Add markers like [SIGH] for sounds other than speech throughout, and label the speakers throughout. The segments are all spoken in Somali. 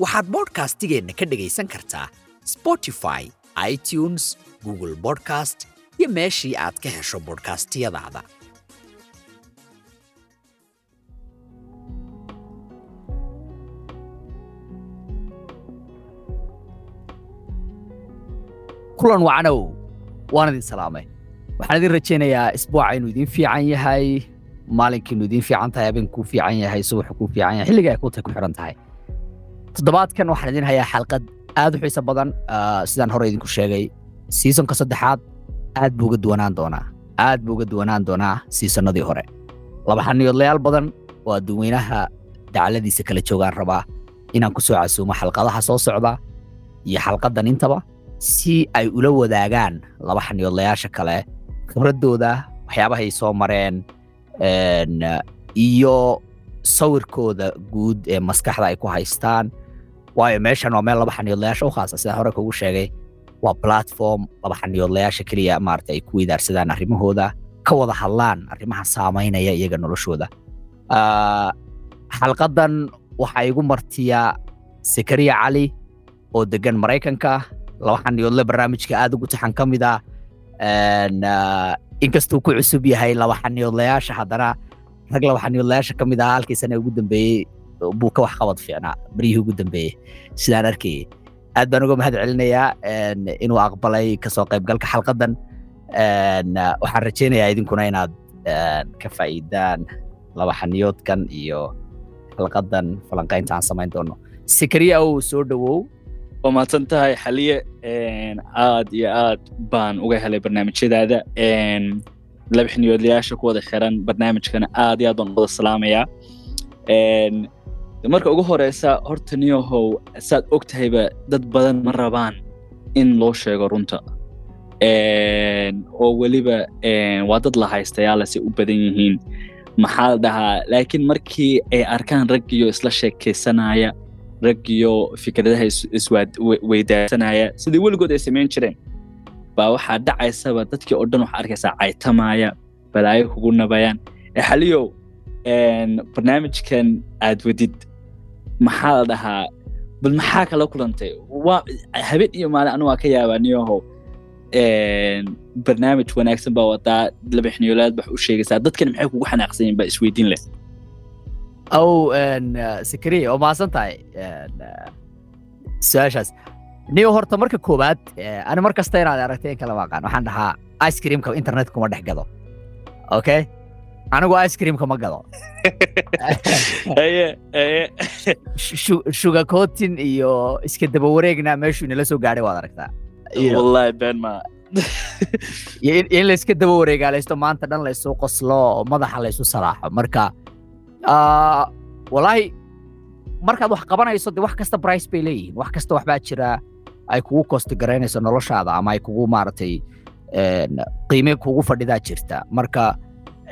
Speaker 1: waxaad bodhkastigeenna ka dhegaysan kartaa spotify itunes google bodcast iyo meeshii aad ka hesho bodhkastiyadaada
Speaker 2: kulan wacanow waan idin salaamay. Waxaan idin rajaynayaa isbuuca inuu idiin fiican yahay maalinkiinu idiin fiican tahay habeenkuu fiican yahay subaxu kuu fiican yahay xilliga ay ku xidhan tahay toddobaadkan waxaan idin hayaa xalqad aad u xiiso badan sidaan hore idinku sheegay siisonka saddexaad aad buu uga duwanaan doonaa. Aad buu duwanaan doonaa siisannadii hore. Laba badan oo adduweynaha dacaladiisa kala joogaan rabaa inaan ku soo casuumo xalqadaha soo socda iyo xalqaddan intaba si ay ula wadaagaan laba xaniyoodlayaasha kale. Khibraddooda waxyaabahay soo mareen iyo sawirkooda guud ee maskaxda ay ku haystaan waayo meeshan waa meel laba xaniyoodlayaasha u khaasa sidaan hore kugu sheegay waa platform laba xaniyoodlayaasha keliya maarata ay ku weydaarsadaan arrimahooda ka wada hadlaan arrimaha saamaynaya iyaga noloshooda xalqaddan waxaa igu martiya sakariya cali oo degan maraykanka laba xaniyoodle barnaamijka aad ugu taxan ka mid ah inkastuu ku cusub yahay laba xaniyoodlayaasha haddana rag laba xaniyoodlayaasha ka mid ah halkii sana ugu dambeeyey buu ka wax qabad fiicnaa beryihii ugu dambeeyey sidaan arkayay aad baan uga mahad celinayaa inuu aqbalay ka soo qaybgalka xalqaddan waxaan rajaynayaa idinkuna inaad ka faa'iidaan laba xaniyoodkan iyo xalqaddan falanqaynta aan samayn doono sikariya ow soo dhowow
Speaker 3: waa mahadsan tahay xaliye aad iyo aad baan uga helay barnaamijyadaada laba xiniyoodlayaasha ku wada xiran barnaamijkana aad iyo aad baan wada salaamayaa marka ugu horeysa horta niyahow saad og tahayba dad badan ma rabaan in loo sheego runta. Oo weliba waa dad la haystayaalase u badan yihiin. Maxaa la dhahaa laakiin markii ay arkaan raggiyo isla sheekaysanaya raggiyo fikradaha isweydaarsanaya sidii weligood ay samayn jireen. Baa waxaa dhacaysaba dadkii oo dhan waxaa arkaysaa caytamaya balaayo kugu nabayaan. Xaliyow barnaamijkan aad wadid maxaa la dhahaa? Bal maxaa kala kulantay? Waa habeen iyo maalin anu waa ka yaabaa niyahow barnaamij wanaagsan baa wadaa laba xiniyoolaad bax u sheegaysaa. Dadkan maxay kugu xanaaqsan yihiin baa isweydiin leh.
Speaker 2: Ow sakariya oo mahadsan tahay su'aashaas. Niyo horta marka koowaad ani mar kasta inaad aragtay in kala waaqaan waxaan dhahaa ice creamka internet kuma dhex gado. Okay anigu ice creamka ma gado sugar coating iyo iska daba wareegna meeshuu inala soo gaadhay waad aragtaa
Speaker 3: wallahi been ma. [LAUGHS]
Speaker 2: In la iska daba wareegaalaysto maanta dhan laysu qoslo oo madaxa laysu salaaxo marka wallaahi markaad wax qabanayso de wax kasta brice bay leeyihiin wax kasta waxbaa jira ay kugu kosti garaynayso noloshaada ama ay kugu maaragtay qiime kugu fadhidaa jirta marka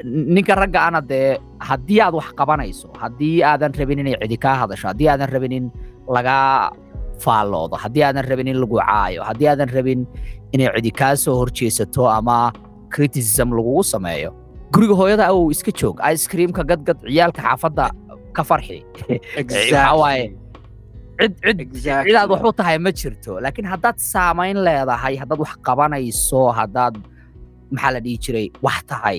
Speaker 2: ninka ragga ana dee haddii aad wax qabanayso haddii aadan rabin inay cidi kaa hadasho haddii aadan rabin in lagaa faalloodo haddii aadan rabin in lagu caayo haddii aadan rabin inay cidi kaa soo horjeesato ama criticism lagugu sameeyo guriga hooyada awow iska joog. Ice creamka gadgad ciyaalka xaafadda ka farxi. [LAUGHS] Cid cidaad wax u tahay ma jirto laakiin haddaad saamayn leedahay haddaad wax qabanayso haddaad maxaa la dhihi jiray? Wax tahay.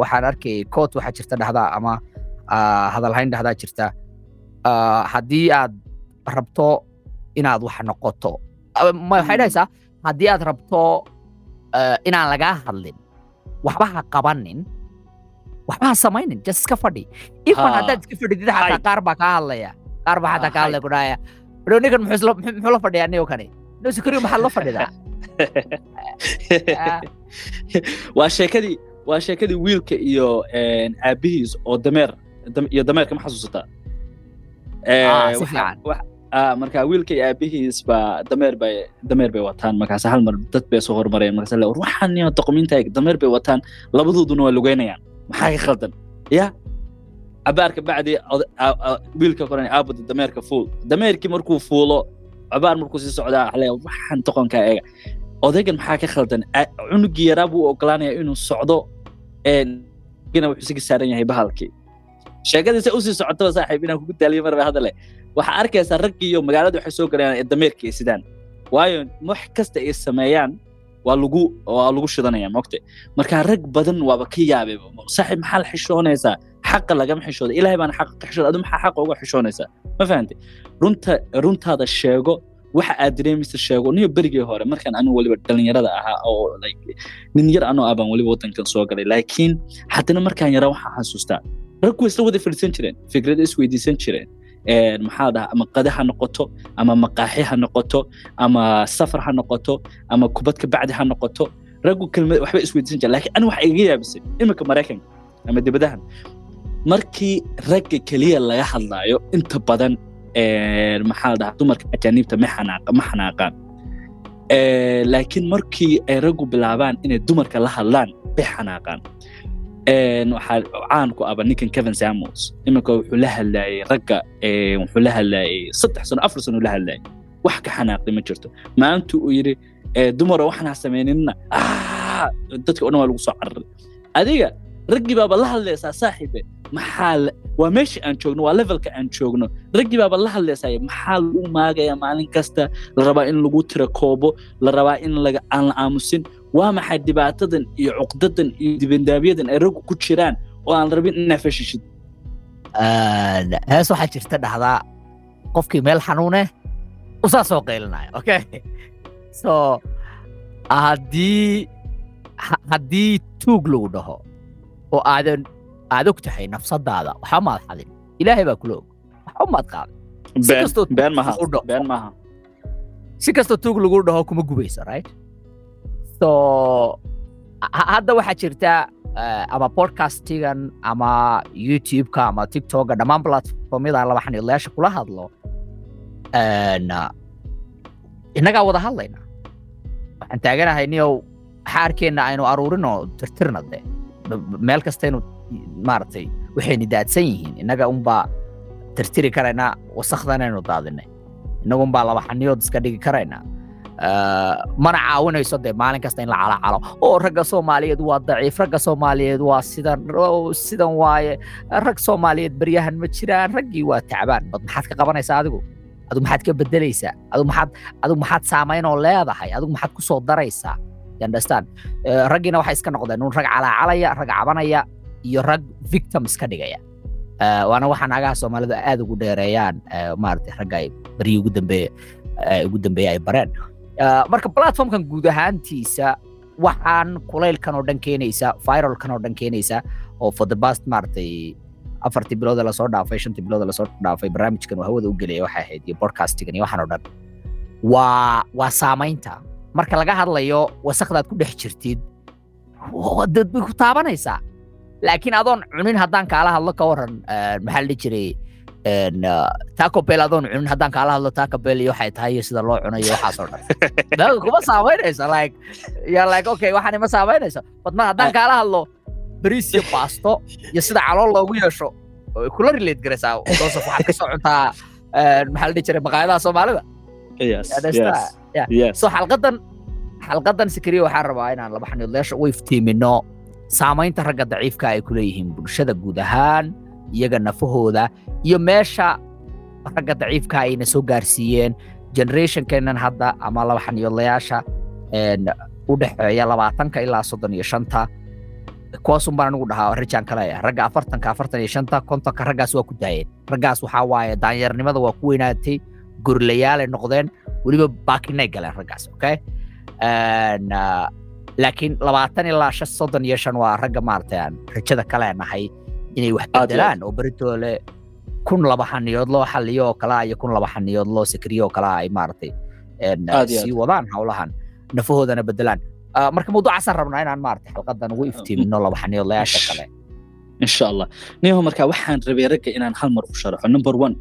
Speaker 2: Waxaan arkay coot waxaa jirta dhahdaa ama hadalhayn dhahdaa jirta. Haddii aad rabto inaad wax noqoto. Waxay dhahaysaa haddii aad rabto inaan lagaa hadlin waxba ha qabanin waxba ha samaynin just iska fadhi. Ifan haddaad iska fadhidid xataa qaar baa kaa hadlaya. Qaar baa xataa kaa hadlaya ku dhahaya ninkan muxuu la fadhiyaa niyo kani? Sikariyo maxaad la fadhidaa [LAUGHS] [LAUGHS]
Speaker 3: waa sheekadii waa sheekadii wiilka iyo aabihiis oo dameer iyo dameerka ma xasuusataa
Speaker 2: Ah,
Speaker 3: ah, marka wiilka iyo aabihiis baa dameer bay dameer bay wataan. Markaas hal mar dad bay soo hormareen markaas le waxaan doqomiinta dameer bay wataan. Labadooduna waa lugeynayaan. Maxaa ka khaldan? Ya? Cabaarka bacdi wiilka koran aabada dameerka fuul. Dameerkii markuu fuulo cabaar markuu sii socdaa waxaan doqonka eega odaygan maxaa ka khaldan? Cunugii yaraa buu ogolaanaya inuu socdo wuxuu isaga saaran yahay bahalkii. Sheekadiisa u sii socotaba saaxiib inaan kugu daaliyo marba hadale waxaa arkaysaa raggii magaalada waxay soo galayaan ee dameerka ay sidaan. Waayo wax kasta ay sameeyaan waa lagu waa lagu shidanaya mogte marka rag badan waaba ka yaabay saaxiib maxaa la xishoonaysaa xaqa lagama xishooda ilaahay baana xaqa ka xishooda adu maxaa xaqa uga xishoonaysaa ma fahantay runta runtaada sheego waxa aad dareemaysa sheego niyo berigii hore markaan anigu weliba dhalinyarada ahaa oo like nin yar anoo ah baan weliba wadankan soo galay. Laakiin haddana markaan yaraa waxaan xasuustaa raggu isla wada fadhiisan jireen fikrado isweydiisan jireen Een, maxaa la dhahaa ama qade ha noqoto ama maqaaxi ha noqoto ama safar ha noqoto ama kubad ka bacdi ha noqoto raggu kelmad waxba isweydiisan jireen. Laakiin aniga waxa iga yaabisay iminka maraykanka ama dibadahan markii ragga keliya laga hadlaayo inta badan maxaa la dhahaa? Dumarka ajaaniibta ma xanaaqa ma xanaaqaan. Laakiin markii ay raggu bilaabaan inay dumarka la hadlaan bay xanaaqaan. Waxaa caan ku aba ninkan kevin samuels. Iminka wuxuu la hadlayay ragga wuxuu la hadlayay saddex sano afar sano la hadlayay. Wax ka xanaaqday ma jirto. Maalintu uu yidhi dumaro waxaan ha sameynina "Ah!" dadka o dhan waa lagu soo cararay adiga raggii baaba la hadlaysaa saaxiibe maxaa waa meesha aan joogno waa levelka aan joogno. Raggii baaba la hadlaysaa maxaa lagu maagaya maalin kasta la rabaa in lagu tira koobo la rabaa in aan la aamusin. Waa maxay dhibaatadan iyo cuqdadan iyo dibandaabiyadan ay raggu ku jiraan oo aan rabin inaa fashishid?
Speaker 2: Hees waxaa jirta dhahdaa qofkii meel xanuune usaa soo qeylinayo okay so haddii ha- haddii tuug lagu dhaho oo aadan aad og tahay nafsadaada waxba maad xadin. Ilaahay baa kula og waxba maad qaadin Si kastoo tuug lagu dhaho kuma gubayso right? So ha- hadda waxaa jirta eh, ama podcastigan ama youtube-ka ama tiktoka dhammaan platformyada laba xaniidlayaasha kula hadlo ah, innagaa wada hadlayna. Waxaan taaganahay niyow xaarkeenna aynu aruurinoo tirtirna de B- b- meel kastaynu maaragtay waxayna daadsan yihiin innaga unbaa tirtiri karaynaa wasakdanaynu daadinay innagu unbaa laba xaniyood iska dhigi karaynaa mana caawinayso dee maalin kasta in la calacalo oo ragga soomaaliyeed waa daciif ragga soomaaliyeed waa sidan sidan waaye rag soomaaliyeed baryahan ma jiraan raggii waa tacbaan bad maxaad ka qabanaysaa adigu adigu maxaad ka bedelaysaa adigu maxaad adigu maxaad saamaynoo leedahay adigu maxaad ku soo daraysaa understand? Eh, raggiina waxay iska noqdeen un rag calacalaya rag cabanaya iyo rag victim iska dhigaya. Eh, waana waxa naagaha soomaalida aad ugu dheereeyaan eh, maaragtay ragga ay baryii ugu dambeeye ugu dambeeye ay bareen. Marka platformkan guud ahaantiisa waxaan kulaylkan oo dhan keenaysa viralkan oo dhan keenaysa oo for the past maaragtay afartii bilooda la soo dhaafay shantii bilooda la soo dhaafay barnaamijkan oo hawada u gelaya waxay ahayd iyo podcastingan iyo waxaan oo dhan. Waa waa saamaynta marka laga hadlayo wasakdaad ku dhex jirtid dad bay ku taabanaysaa. Laakiin adoon cunin haddaan kaala hadlo ka waran eh, maxaa la jiray? Een, uh, taco bell adoon cunin haddaan kaala hadlo taco bell iyo waxay tahay iyo sida loo cunayo waxaas oo dhan. [LAUGHS] Kuma saamaynayso like ya like okay waxaan ima saamaynayso bad mar haddaan kaala hadlo bariis iyo baasto iyo sida calool loogu yeesho way kula relate garaysaa joseph waxaad ka soo cuntaa een, maxaa la dhihi jiray maqaayadaha soomaalida so xalqadan xalqadan sikriya waxaan rabaa inaan laba xaniidleesha u iftiimino. Saamaynta ragga daciifka ay ku leeyihiin bulshada guud ahaan iyaga nafahooda iyo meesha ragga daciifka ayna soo gaarsiiyeen. Generationkeenan hadda ama laba xaniidlayaasha u dhexeeya labaatanka ilaa soddon iyo shanta. Kuwaasun baan anigu dhahaa rijaan kale ragga afartanka afartan iyo shanta kontonka raggaas waa ku daayeen. Raggaas waxaa waaye daanyarnimada waa ku weynaatay gurlayaalay noqdeen weliba baakinay galeen raggaas okay ah, laakiin labaatan ilaa shan soddon iyo shan waa ragga maaragtay aan rajada kale nahay inay wax bedelaan oo beritoole kun laba xaniyood loo xaliyo oo kalaa iyo kun laba xaniyood loo sikriyo oo kalaa ay
Speaker 3: iyo
Speaker 2: sii wadaan howlahan nafahoodana bedelaan Ah, marka mawduucaasaan rabnaa inaan maaragtay xalqadan ugu iftiimino laba xaniyoodlayaasha kale?
Speaker 3: Insha allah. Niyaho marka waxaan rabay ragga inaan hal mar u sharaxo number one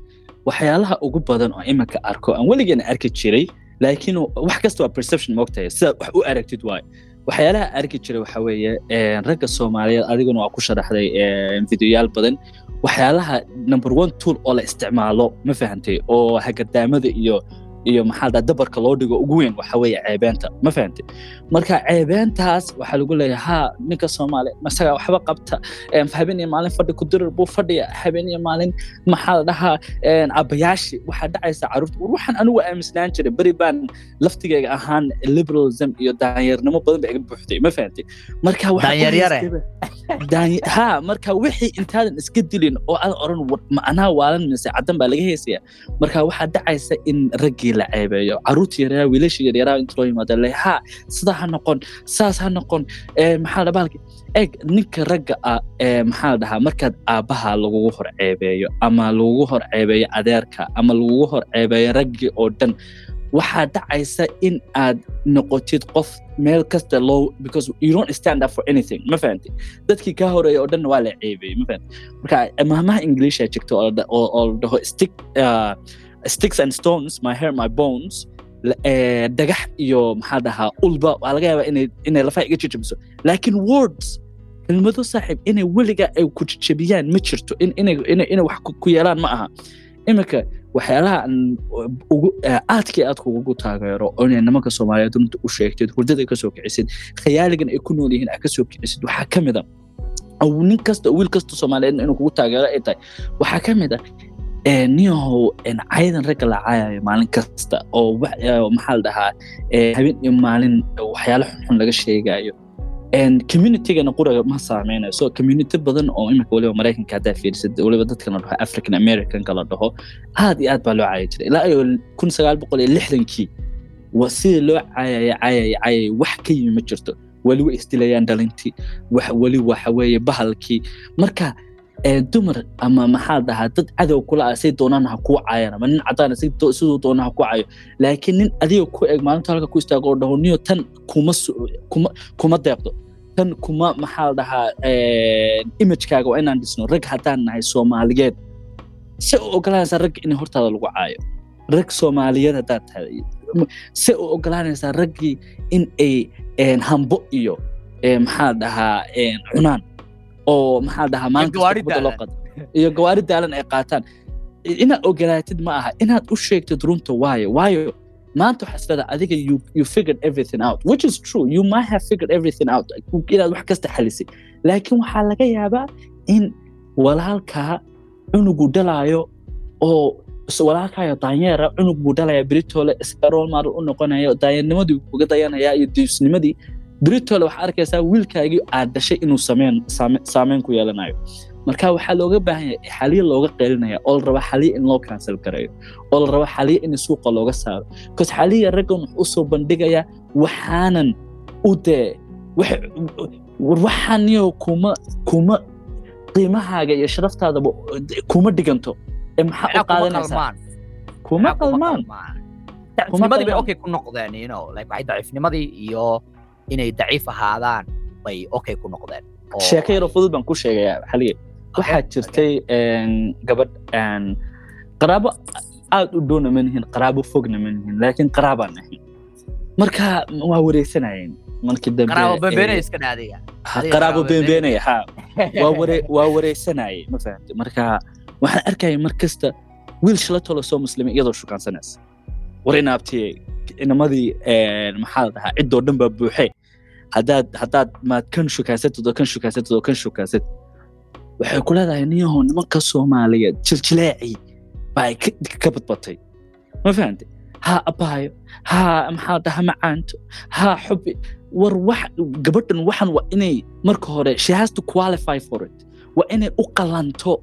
Speaker 3: waxyaalaha ugu badan oo iminka arko aan weligeena arki jiray laakiin wax kasta waa perception moogtahay sidaad wax u aragtid waayo waxyaalaha arki jiray waxa weeye ragga soomaaliyeed adiguna waa ku sharaxday videoyaal badan. Waxyaalaha number one tool oo la isticmaalo ma fahantay oo hagadaamada iyo iyo maxaa dabarka loo dhigo ugu weyn waxa weeye ceebeenta ma fahantay marka ceebeentaas waxaa lagu leeyahay ha ninka soomaaliya masaga waxba qabta. Habeen iyo maalin fadhi ku dirir buu fadhiya. Habeen iyo maalin maxaa la dhahaa abayaashi waxaa dhacaysa carruurta war waxaan anigu aaminsanaan jiray beri baan laftigayga ahaan liberalism iyo daanyarnimo badan ba iga buuxday. Ma fahantay marka ha marka wixii intaadan iska dilin oo aadan oran macnaha waalan mise caddan baa laga heysaya marka waxaa dhacaysa in raggii la ceebeeyo carruurta yaryaraa wiilasha yaryaraa inta loo yimaado le ha sidaa ha noqon saas ha noqon maxaa la bahalki eg ninka ragga ah maxaa la dhahaa markaad aabbaha lagugu hor ceebeeyo ama lagugu hor ceebeeyo adeerka. Ama lagugu hor ceebeeyo raggii oo dhan waxaa dhacaysa in aad noqotid qof meel kasta loo because you don't stand up for anything ma fahanti dadkii kaa horreeya oo dhan waa la ceebeeyey ma fahanti marka mahmaha inglisha jirta oo la dhaho stick uh, sticks and stones my hair my bones dhagax iyo maxaa dhahaa ulba. Waa laga yaabaa inay inay lafaha iga jajabiso laakiin words kelmado saaxiib inay weliga ay ku jajabiyaan ma jirto. Inay wax ku yeelaan ma aha. Iminka waxyaalaha ugu aadkii aadka ugu taageero inay nimanka soomaaliyeed runta u sheegtid hurdada ka soo kicisid khayaaligan ay ku nool yihiin aad ka soo kicisid waxaa ka mid a nin kasta wiil kasta soomaaliyeed inuu kugu taageero ay tahay. Waxaa ka mid ah niyahow cayadan ragga la caayayo maalin kasta oo maxaa la dhahaa habeen iyo maalin waxyaalo xunxun laga sheegayo communitygana quraga ma saameynayso community badan oo imika waliba maraykanka haddaa fiirisid waliba dadka la dhaho african americanka la dhaho aad iyo aad baa loo caaya jiray. Ilaa iyo kun sagaal boqol iyo lixdankii sidii loo caayaya caayaya caayaya wax ka yimi ma jirto. Weli way isdilayaan dhalintii weli waxa bahalkii. Marka dumar ama maxaa dhahaa dad cadow kula ah say doonaan ha kuu caayaan ama nin cadaan siduu doona ha ku caayo. Laakiin nin adiga ku eg maalinta halka ku istaago oo dhaho niyo tan kuma kuma deeqdo tan kuma maxaa la dhahaa imagekaaga waa inaan dhisno rag haddaan nahay soomaaliyeed. Se u ogolaanaysaa rag in hortaada lagu caayo? Rag soomaaliyeed haddaad tahay. Se u ogolaanaysaa raggii in ay hambo iyo maxaa dhahaa cunaan oo maxaa dhahaa qado iyo gawaari daalan ay qaataan inaad ogolaatid ma aha inaad u sheegtid runta waayo waayo maanta waxaa isleedaha adiga you, you figured everything out. Which is true. You might have figured everything out. inaad wax kasta xalisay laakiin waxaa laga yaabaa in walaalkaa cunugu dhalaayo oo walaalkaayo daanyeera cunug buu dhalaya beritole iska role model u noqonayo daanyeernimadii uga dayanaya iyo diisnimadii beritole waxaa arkaysaa wiilkaagii aad dhashay inuu saameyn ku yeelanayo. Marka waxaa looga baahan yahay xaliya looga qeylinaya oo la raba xaliya in loo cancel gareeyo oo la raba xaliya in suuqa looga saaro. Bcause xaliya raggan wuxuu u soo bandhigayaa waxaanan u dee waxaaniyo kuma kuma qiimahaaga iyo sharaftaadaba kuma dhiganto. Ee maxaa u qaadanaysaa kuma qalmaan?
Speaker 2: Daciifnimadii bay okay ku noqdeen waxay daciifnimadii iyo inay daciif ahaadaan bay okay ku noqdeen.
Speaker 3: Sheeko yaroo fudud baan ku sheegayaa xaliye waxaa jirtay gabadh qaraabo aad u dhowna ma nihin qaraabo fogna ma nihin laakiin qaraabaan ahayn marka waa wareegsanayeen markii dambe qaraabo beenbeenaya ha [LAUGHS] waa wareegsanayay ma fahamtay marka waxaan arkaya mar kasta wiil shalatolo soo muslimay iyadoo shukaansanaysa. War inaabtiye inamadii maxaa la dhahaa ciddoo dhan baa buuxee haddaad haddaad maad kan shukaasatid oo kan shukaasatid oo kan shukaasatid waxay ku leedahay niyahow nimanka soomaaliyeed jiljileecii baa ka badbatay ma fahante ha abaayo ha maxaa dhaha macaanto ha xubi war wax gabadhan waxan waa inay marka hore she has to qualify for it. waa inay u qalanto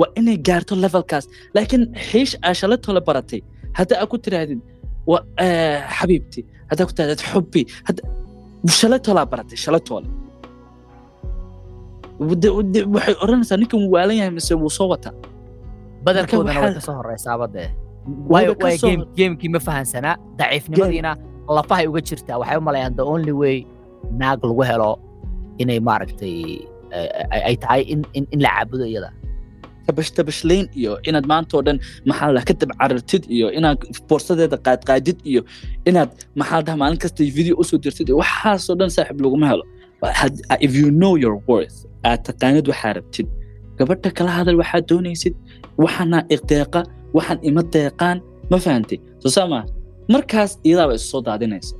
Speaker 3: waa inay gaarto levelkaas laakiin xiish aa shalatole baratay hadda aa ku tiraahdid xabiibti haddaa ku tirahdid xubi shalatolaa baratay shalatoole waxay odhanaysaa ninkan wuu waalan yahay mise wuu soo wataa
Speaker 2: badankoodana way ka soo horeysaaba dee waayo waayo geemkii ma fahansanaa daciifnimadiina lafahay uga jirtaa waxay u malayaan the only way naag lagu helo inay maaragtay ay tahay in la caabudo iyada
Speaker 3: tabash tabashlayn iyo inaad maanta oo dhan maxaa la ka dabcarartid iyo inaad boorsadeeda qaadqaadid iyo inaad maxaa dhaha maalin kasta video u soo dirtid iyo waxaasoo dhan saaxiib laguma helo if you know your worth aad taqaanid waxaa rabtid gabadha kala hadal waxaad doonaysid waxaana iqdeeqa waxaan ima deeqaan ma fahantay soo saa maaha markaas iyadaaba isu daadinaysa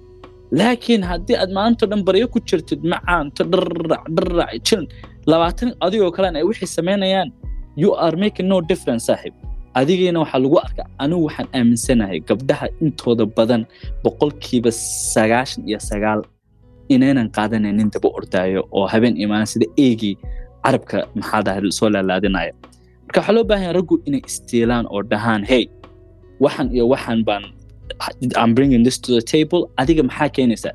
Speaker 3: laakiin haddii aad maanta dhan baryo ku jirtid macaanto dharrac dharrac jiran labaatan adigoo kalena ay wixii samaynayaan you are making no difference saaxiib adigiina waxaa lagu arkaa anigu waxaan aaminsanahay gabdhaha intooda badan boqolkiiba sagaashan iyo sagaal inaynan qaadanaynin daba ordaayo oo habeen imaan sida eegii carabka maxaa soo laalaadinaya. Marka waxaa loo baahan yahay raggu inay istiilaan oo dhahaan hey waxan iyo waxan baan I'm bringing this to the table adiga maxaa keenaysaa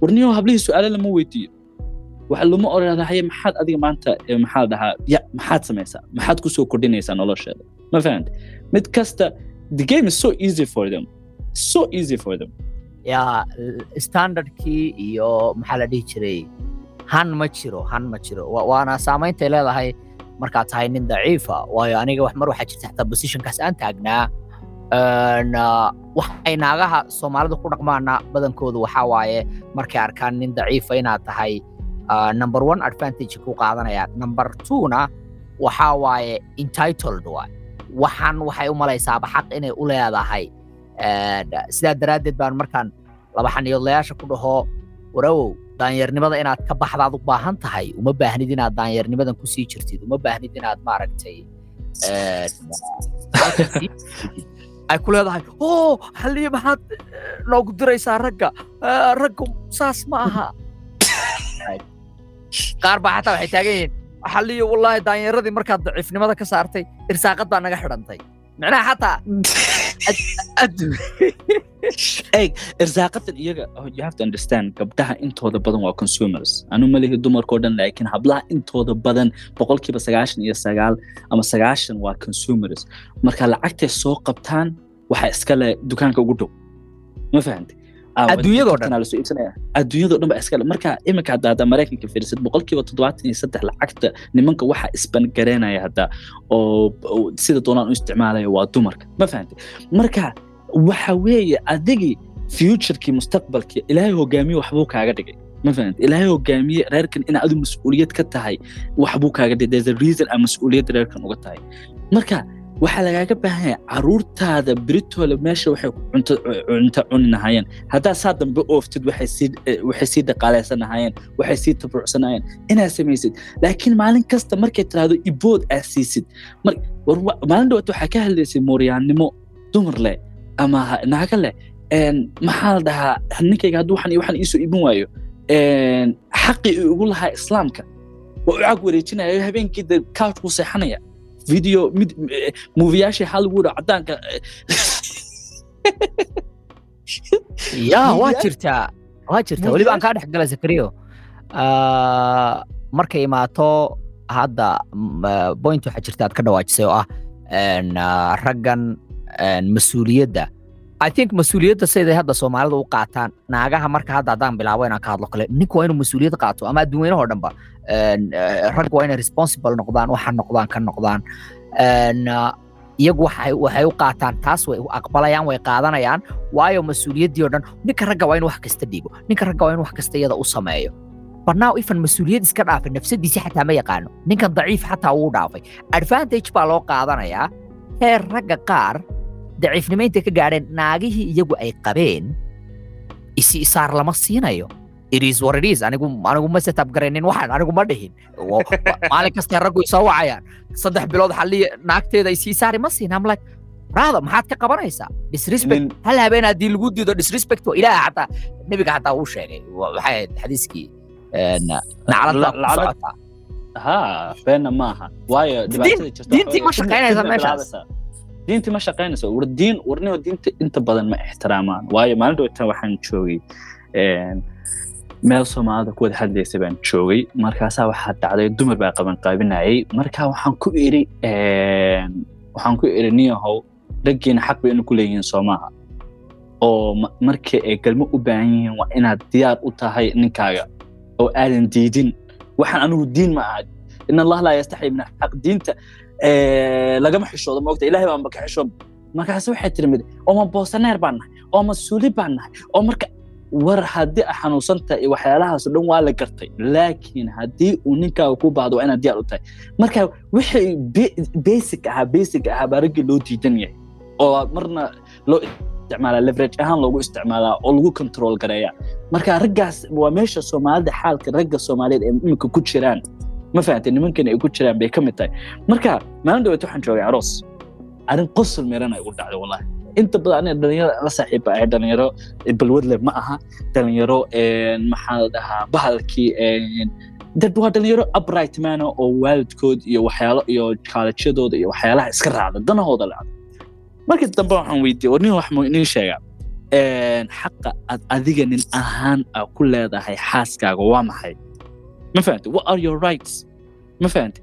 Speaker 3: warniyo hablihii su'aalo lama weydiiyo waxa lama orada haye maxaad adiga maanta maxaa dhahaa ya maxaad samaysaa maxaad ku soo kordhinaysaa nolosheeda. Ma fahanta mid kasta the game is so easy for them so easy for them.
Speaker 2: Yaa standardkii iyo maxaa la dhihi jiray han ma jiro han ma jiro. Wa- waana saameyntay leedahay markaad tahay nin daciifa waayo aniga mar waxaa jirta xataa positionkaas aan taagnaa. Waxay naagaha soomaalida ku dhaqmaana badankoodu waxaa waaye markay arkaan nin daciifa inaad tahay ah, number one advantage ku qaadanayaan number two-na waxaa waaye entitled waay. Waxaan waxay u malaysaaba xaq inay u leedahay. Sidaa daraaddeed baan markaan laba xaniyoodlayaasha ku dhaho warawow daanyarnimada inaad ka baxdaad u baahan tahay. Uma baahnid inaad daanyarnimadan ku sii jirtid. Uma baahnid inaad maaragtay jirtid. [LAUGHS] ay ku leedahay oo halliye maxaad eh, noogu diraysaa ragga. Eh, raggu saas ma aha [LAUGHS] qaar baa xataa waxay taagan yihiin halliye wallaahi daanyaradii markaad daciifnimada ka saartay irsaaqad baa naga xidhantay. Micnaha xataa addu- [LAUGHS]
Speaker 3: irsaaqadan iyaga oh, you have to understand gabdhaha intooda badan waa consumers. Anu malihi dumarkao dhan laakiin hablaha intooda badan boqolkiiba sagaashan iyo sagaal ama sagaashan waa consumers. Marka lacagtay soo qabtaan waxaa iskale dukaanka ugu dhow. Ma fahantay Ah,
Speaker 2: dhan.
Speaker 3: iibsanaya. adduunyadoo dhan ba iskale marka iminka hadda hadda maraykanka fiirisid boqolkiiba toddobaatan iyo saddex lacagta nimanka waxa isbangareynaya hadda oo sida doonaan u isticmaalaya waa dumarka. Ma fahantay marka waxa weeye adigii futurekii mustaqbalkii ilaahay hogaamiye waxbuu kaaga dhigay. Ma fahanta ilaahay hogaamiye reerkan ina adu mas'uuliyad ka tahay waxbuu kaaga dhigay. There's a reason aa mas'uuliyadda reerkan uga tahay. Marka waxaa lagaaga baahan yahay caruurtaada beritooda meesha waxay cunto cuni lahaayeen haddaa saa dambe ooftid waxay sii dhaqaaleysan lahaayeen waxay sii tabrucsanayeen inaad samaysid. Laakiin maalin kasta markay tiraahdo ibood aad siisid maalin dhawaad waxaa ka hadlaysay mooryaannimo dumar leh ama naaga leh. Maxaa la dhahaa ninkayga hadduu waxan iyo waxan iisoo iibin waayo xaqii ugu lahaa islaamka. Waa u cag wareejinaya habeenkii couch seexanaya video mid eh, muufiyaashii oo caddaanka eh, [LAUGHS]
Speaker 2: yaa waa jirtaa waa jirtaa weliba aan kaa dhex galay zakariyo. Ah, markay imaato hadda m- ah, point waxaa jirta aad ka dhawaajisay oo ah ah, raggan mas'uuliyadda i think mas'uuliyadda siday hadda soomaalida u qaataan naagaha marka hadda haddaan bilaabo inaan ka hadlo kale ninku waa inuu mas'uuliyad qaato ama adduunweynahoo dhanba eh, rag waa inay responsible noqdaan waxa noqdaan ka noqdaan. Ah, iyagu waxay u qaataan taas way aqbalayaan way qaadanayaan waayo mas'uuliyaddii oo dhan ninka ragga waa in wax kasta dhiibo ninka ragga waa in wax kasta iyada u sameeyo. Barnaaw ifan mas'uuliyad iska dhaafay nafsadiisi xataa ma yaqaano ninkan daciif xataa wuu dhaafay. Advantage baa loo qaadanayaa heer ragga qaar daciifnimo intay ka gaadheen naagihii iyagu ay qabeen isi isaar lama siinayo. It is what it is. Anigu ma setup garaynin waxaan anigu ma dhihin. Maalin kasta raggu isoo wacayaan. Saddex bilood xalliya naagteeda isii saari ma siin. Am like brother maxaad ka qabanaysaa disrespect. Hal habeen haddii lagu diido disrespect waa ilaaha xataa nebiga xataa uu sheegay. Wa- waxay ahayd xadiiskii een, naclad baa ku socotaa
Speaker 3: ha beena maaha. Waayo dhibaatada jirta
Speaker 2: diintii ma shaqaynaysa meeshaas.
Speaker 3: Diintii ma shaqaynayso? War diin warniho diinta inta badan ma ixtiraamaan. Waayo maalin dhawatan waxaan joogay meel soomaalida ku wada hadlaysa baan joogay. Markaasaa waxaa dhacday dumar baa qaban qaabinayay. Marka waxaan ku iri waxaan ku iri niyahow raggiina xaq bay inu ku leeyihiin soomaha oo ma- markii ay galmo u baahan yihiin waa inaad diyaar u tahay ninkaaga. Oo aadan diidin. Waxaan anigu diin ma aha in allah laa yastaxyi min alxaq diinta lagama xishoodo moogta ilaahay baan ka xishoon. Markaase waxay tiri mid ooma boosaneer baan nahay? Ooma suuli baan nahay? Oo marka war haddii a xanuunsantahay iyo waxyaalahaas oo dhan waa la gartay laakiin haddii uu ninkaaga ku baahdo waa inaad diyaar u tahay. Marka wixii basic ahaa basic ahaa baa raggii loo diidan yahay oo marna loo isticmaalaa leverage ahaan loogu isticmaalaa oo lagu control gareeya marka raggaas waa meesha soomaalida xaalka ragga soomaaliyeed ee iminka ku jiraan ma fahamtay nimankan ay ku jiraan bay ka mid tahay marka maalin dhaweet waxaan joogay aroos arrin qosol meeran ay ugu dhacday wallahi inta badan aniga dhalinyaro la saaxiiba ahay dhalinyaro balwadle ma aha dhalinyaro maxaa la dhahaa bahalkii dad waa dhalinyaro upright mana oo waalidkood iyo waxyaalo iyo kaalajyadooda iyo waxyaalaha iska raacda danahooda lacda markii dambe waxaan weydiiyey war nin wax muu inii sheegaa xaqa aad adiga nin ahaan aa ku leedahay xaaskaaga waa maxay ma fahamtay what are your rights? Ma fahamtay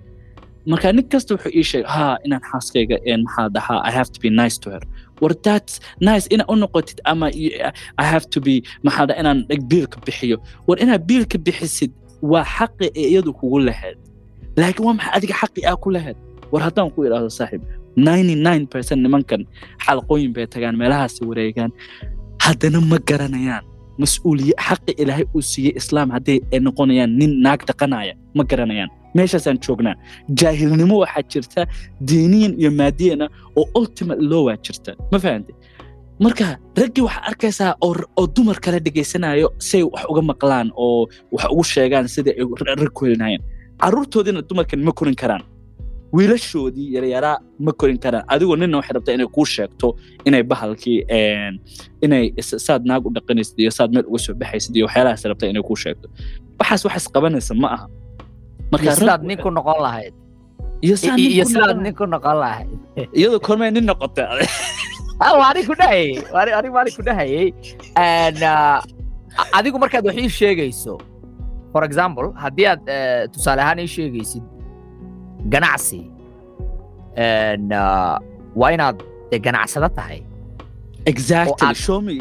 Speaker 3: marka nin kasta wuxuu ii sheegay ha inaan xaaskayga een, maxaa dhahaa? I have to be nice to her. War that's nice inaad u noqotid ama i have to be maxaa dhaha inaan biilka bixiyo. War inaad biilka bixisid waa xaqi ee iyadu kugu lahayd. Laakiin waa maxay adiga xaqi aa ku lahayd? War haddaan ku idhaahdo saaxiib 99% nimankan xalqooyin bay tagaan meelahaasi wareegaan. Haddana ma garanayaan mas'uuliye xaqi ilaahay uu siiyey islaam hadday ay noqonayaan nin naag dhaqanaya ma garanayaan. Meeshaasaan joognaa. Jaahilnimo waxaa jirta diiniyan iyo maadiyana oo ultimate law waa jirta. Ma fahantay marka raggii waxaa arkaysaa oo dumar kale dhegaysanayo say wax uga maqlaan oo wax ugu sheegaan sida ay ra- rag ku helinayeen carruurtoodiina dumarkan ma korin karaan wiilashoodii yaryaraa ma korin karaan adigoo nina waxay rabtaa inay kuu sheegto inay bahalkii inay saad naag u dhaqanaysid iyo saad meel uga soo baxaysid iyo waxyaalahaas rabtaa inay kuu sheegto. Waxaas wax isqabanaysa ma aha.
Speaker 2: Iyo
Speaker 3: rag-
Speaker 2: sidaad nin ku noqon lahayd.
Speaker 3: Iyo
Speaker 2: sidaad
Speaker 3: noqon-
Speaker 2: nin ku noqon lahayd. [LAUGHS]
Speaker 3: Iyadoo kormay nin noqotay. [LAUGHS]
Speaker 2: Ah, waa anig ku dhahayey waa anig- anig waa anig ku dhahayey And, ah, adigu markaad wax ii sheegayso for example haddii aad eh, tusaale ahaan ii sheegaysid ganacsi. Waa inaad dee ganacsado tahay?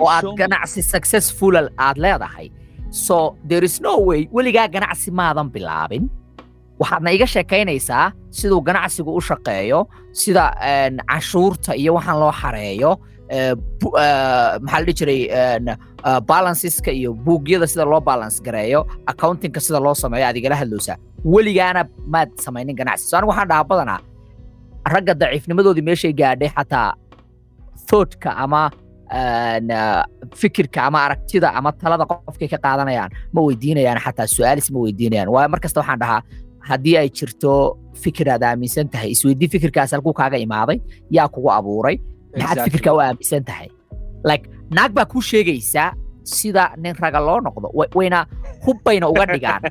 Speaker 2: Oo aad ganacsi successful aad leedahay. So there is no way weligaa ganacsi maadan bilaabin. Waxaadna iga sheekaynaysaa siduu ganacsigu u shaqeeyo sida cashuurta iyo waxaan loo xareeyo eh, eh, maxaa la dhihi jiray balanceska iyo buugyada sida loo balance gareeyo accountingka sida loo sameeyo aad igala hadlowsaa. Weligaana maad samaynin ganacsi. So anigu waxaan dhahaa badanaa ragga daciifnimadoodii meeshay gaadhay xataa thougtka ama ah, fikirka ama aragtida ama talada qofkay ka qaadanayaan ma weydiinayaan xataa su'aalis ma weydiinayaan. Waayo mar kasta waxaan dhahaa haddii ay jirto fikir aad aaminsan tahay isweydii fikirkaas halkuu kaaga imaaday yaa kugu abuuray. Maxaad
Speaker 3: Exactly.
Speaker 2: fikirka u aaminsan tahay? Like naag baa kuu sheegaysaa sida nin raga loo noqdo. Wa- wayna hubbayna uga dhigaan.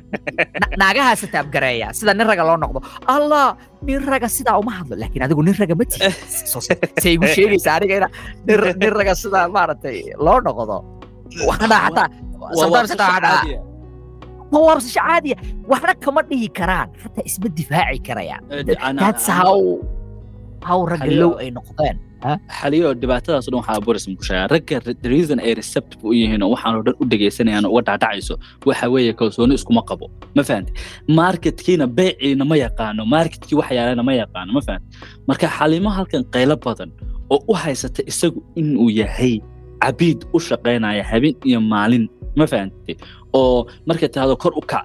Speaker 2: Na- naagahaasa taabgareeya sida nin raga loo noqdo. Allah nin raga sidaa uma hadlo laakiin adigu nin raga ma tihi say igu sheegaysaa aniga ina nin ra- nin raga sidaa maaragtay loo noqdo. Dhahaa xataa
Speaker 3: Waa-
Speaker 2: waabsasho caadiya. Waxna kama dhihi karaan xataa isma difaaci karayaan. That's how how ragga low ay noqdeen
Speaker 3: xaliyo dhibaatadaas dhan waxaa borism ku sheegaa ragga the reason ay receptive u yihiin oo waxaan oo dhan u dhegaysanayaan uga dhaadhacayso waxa weeye kalsooni iskuma qabo ma fahante marketkiina beeciina ma yaqaano marketkii wax yaalana ma yaqaano ma fahante marka xalimo halkan qaylo badan oo u haysata isagu inuu yahay cabiid u shaqaynaya habeen iyo maalin ma fahante oo markay tahdo kor u kac.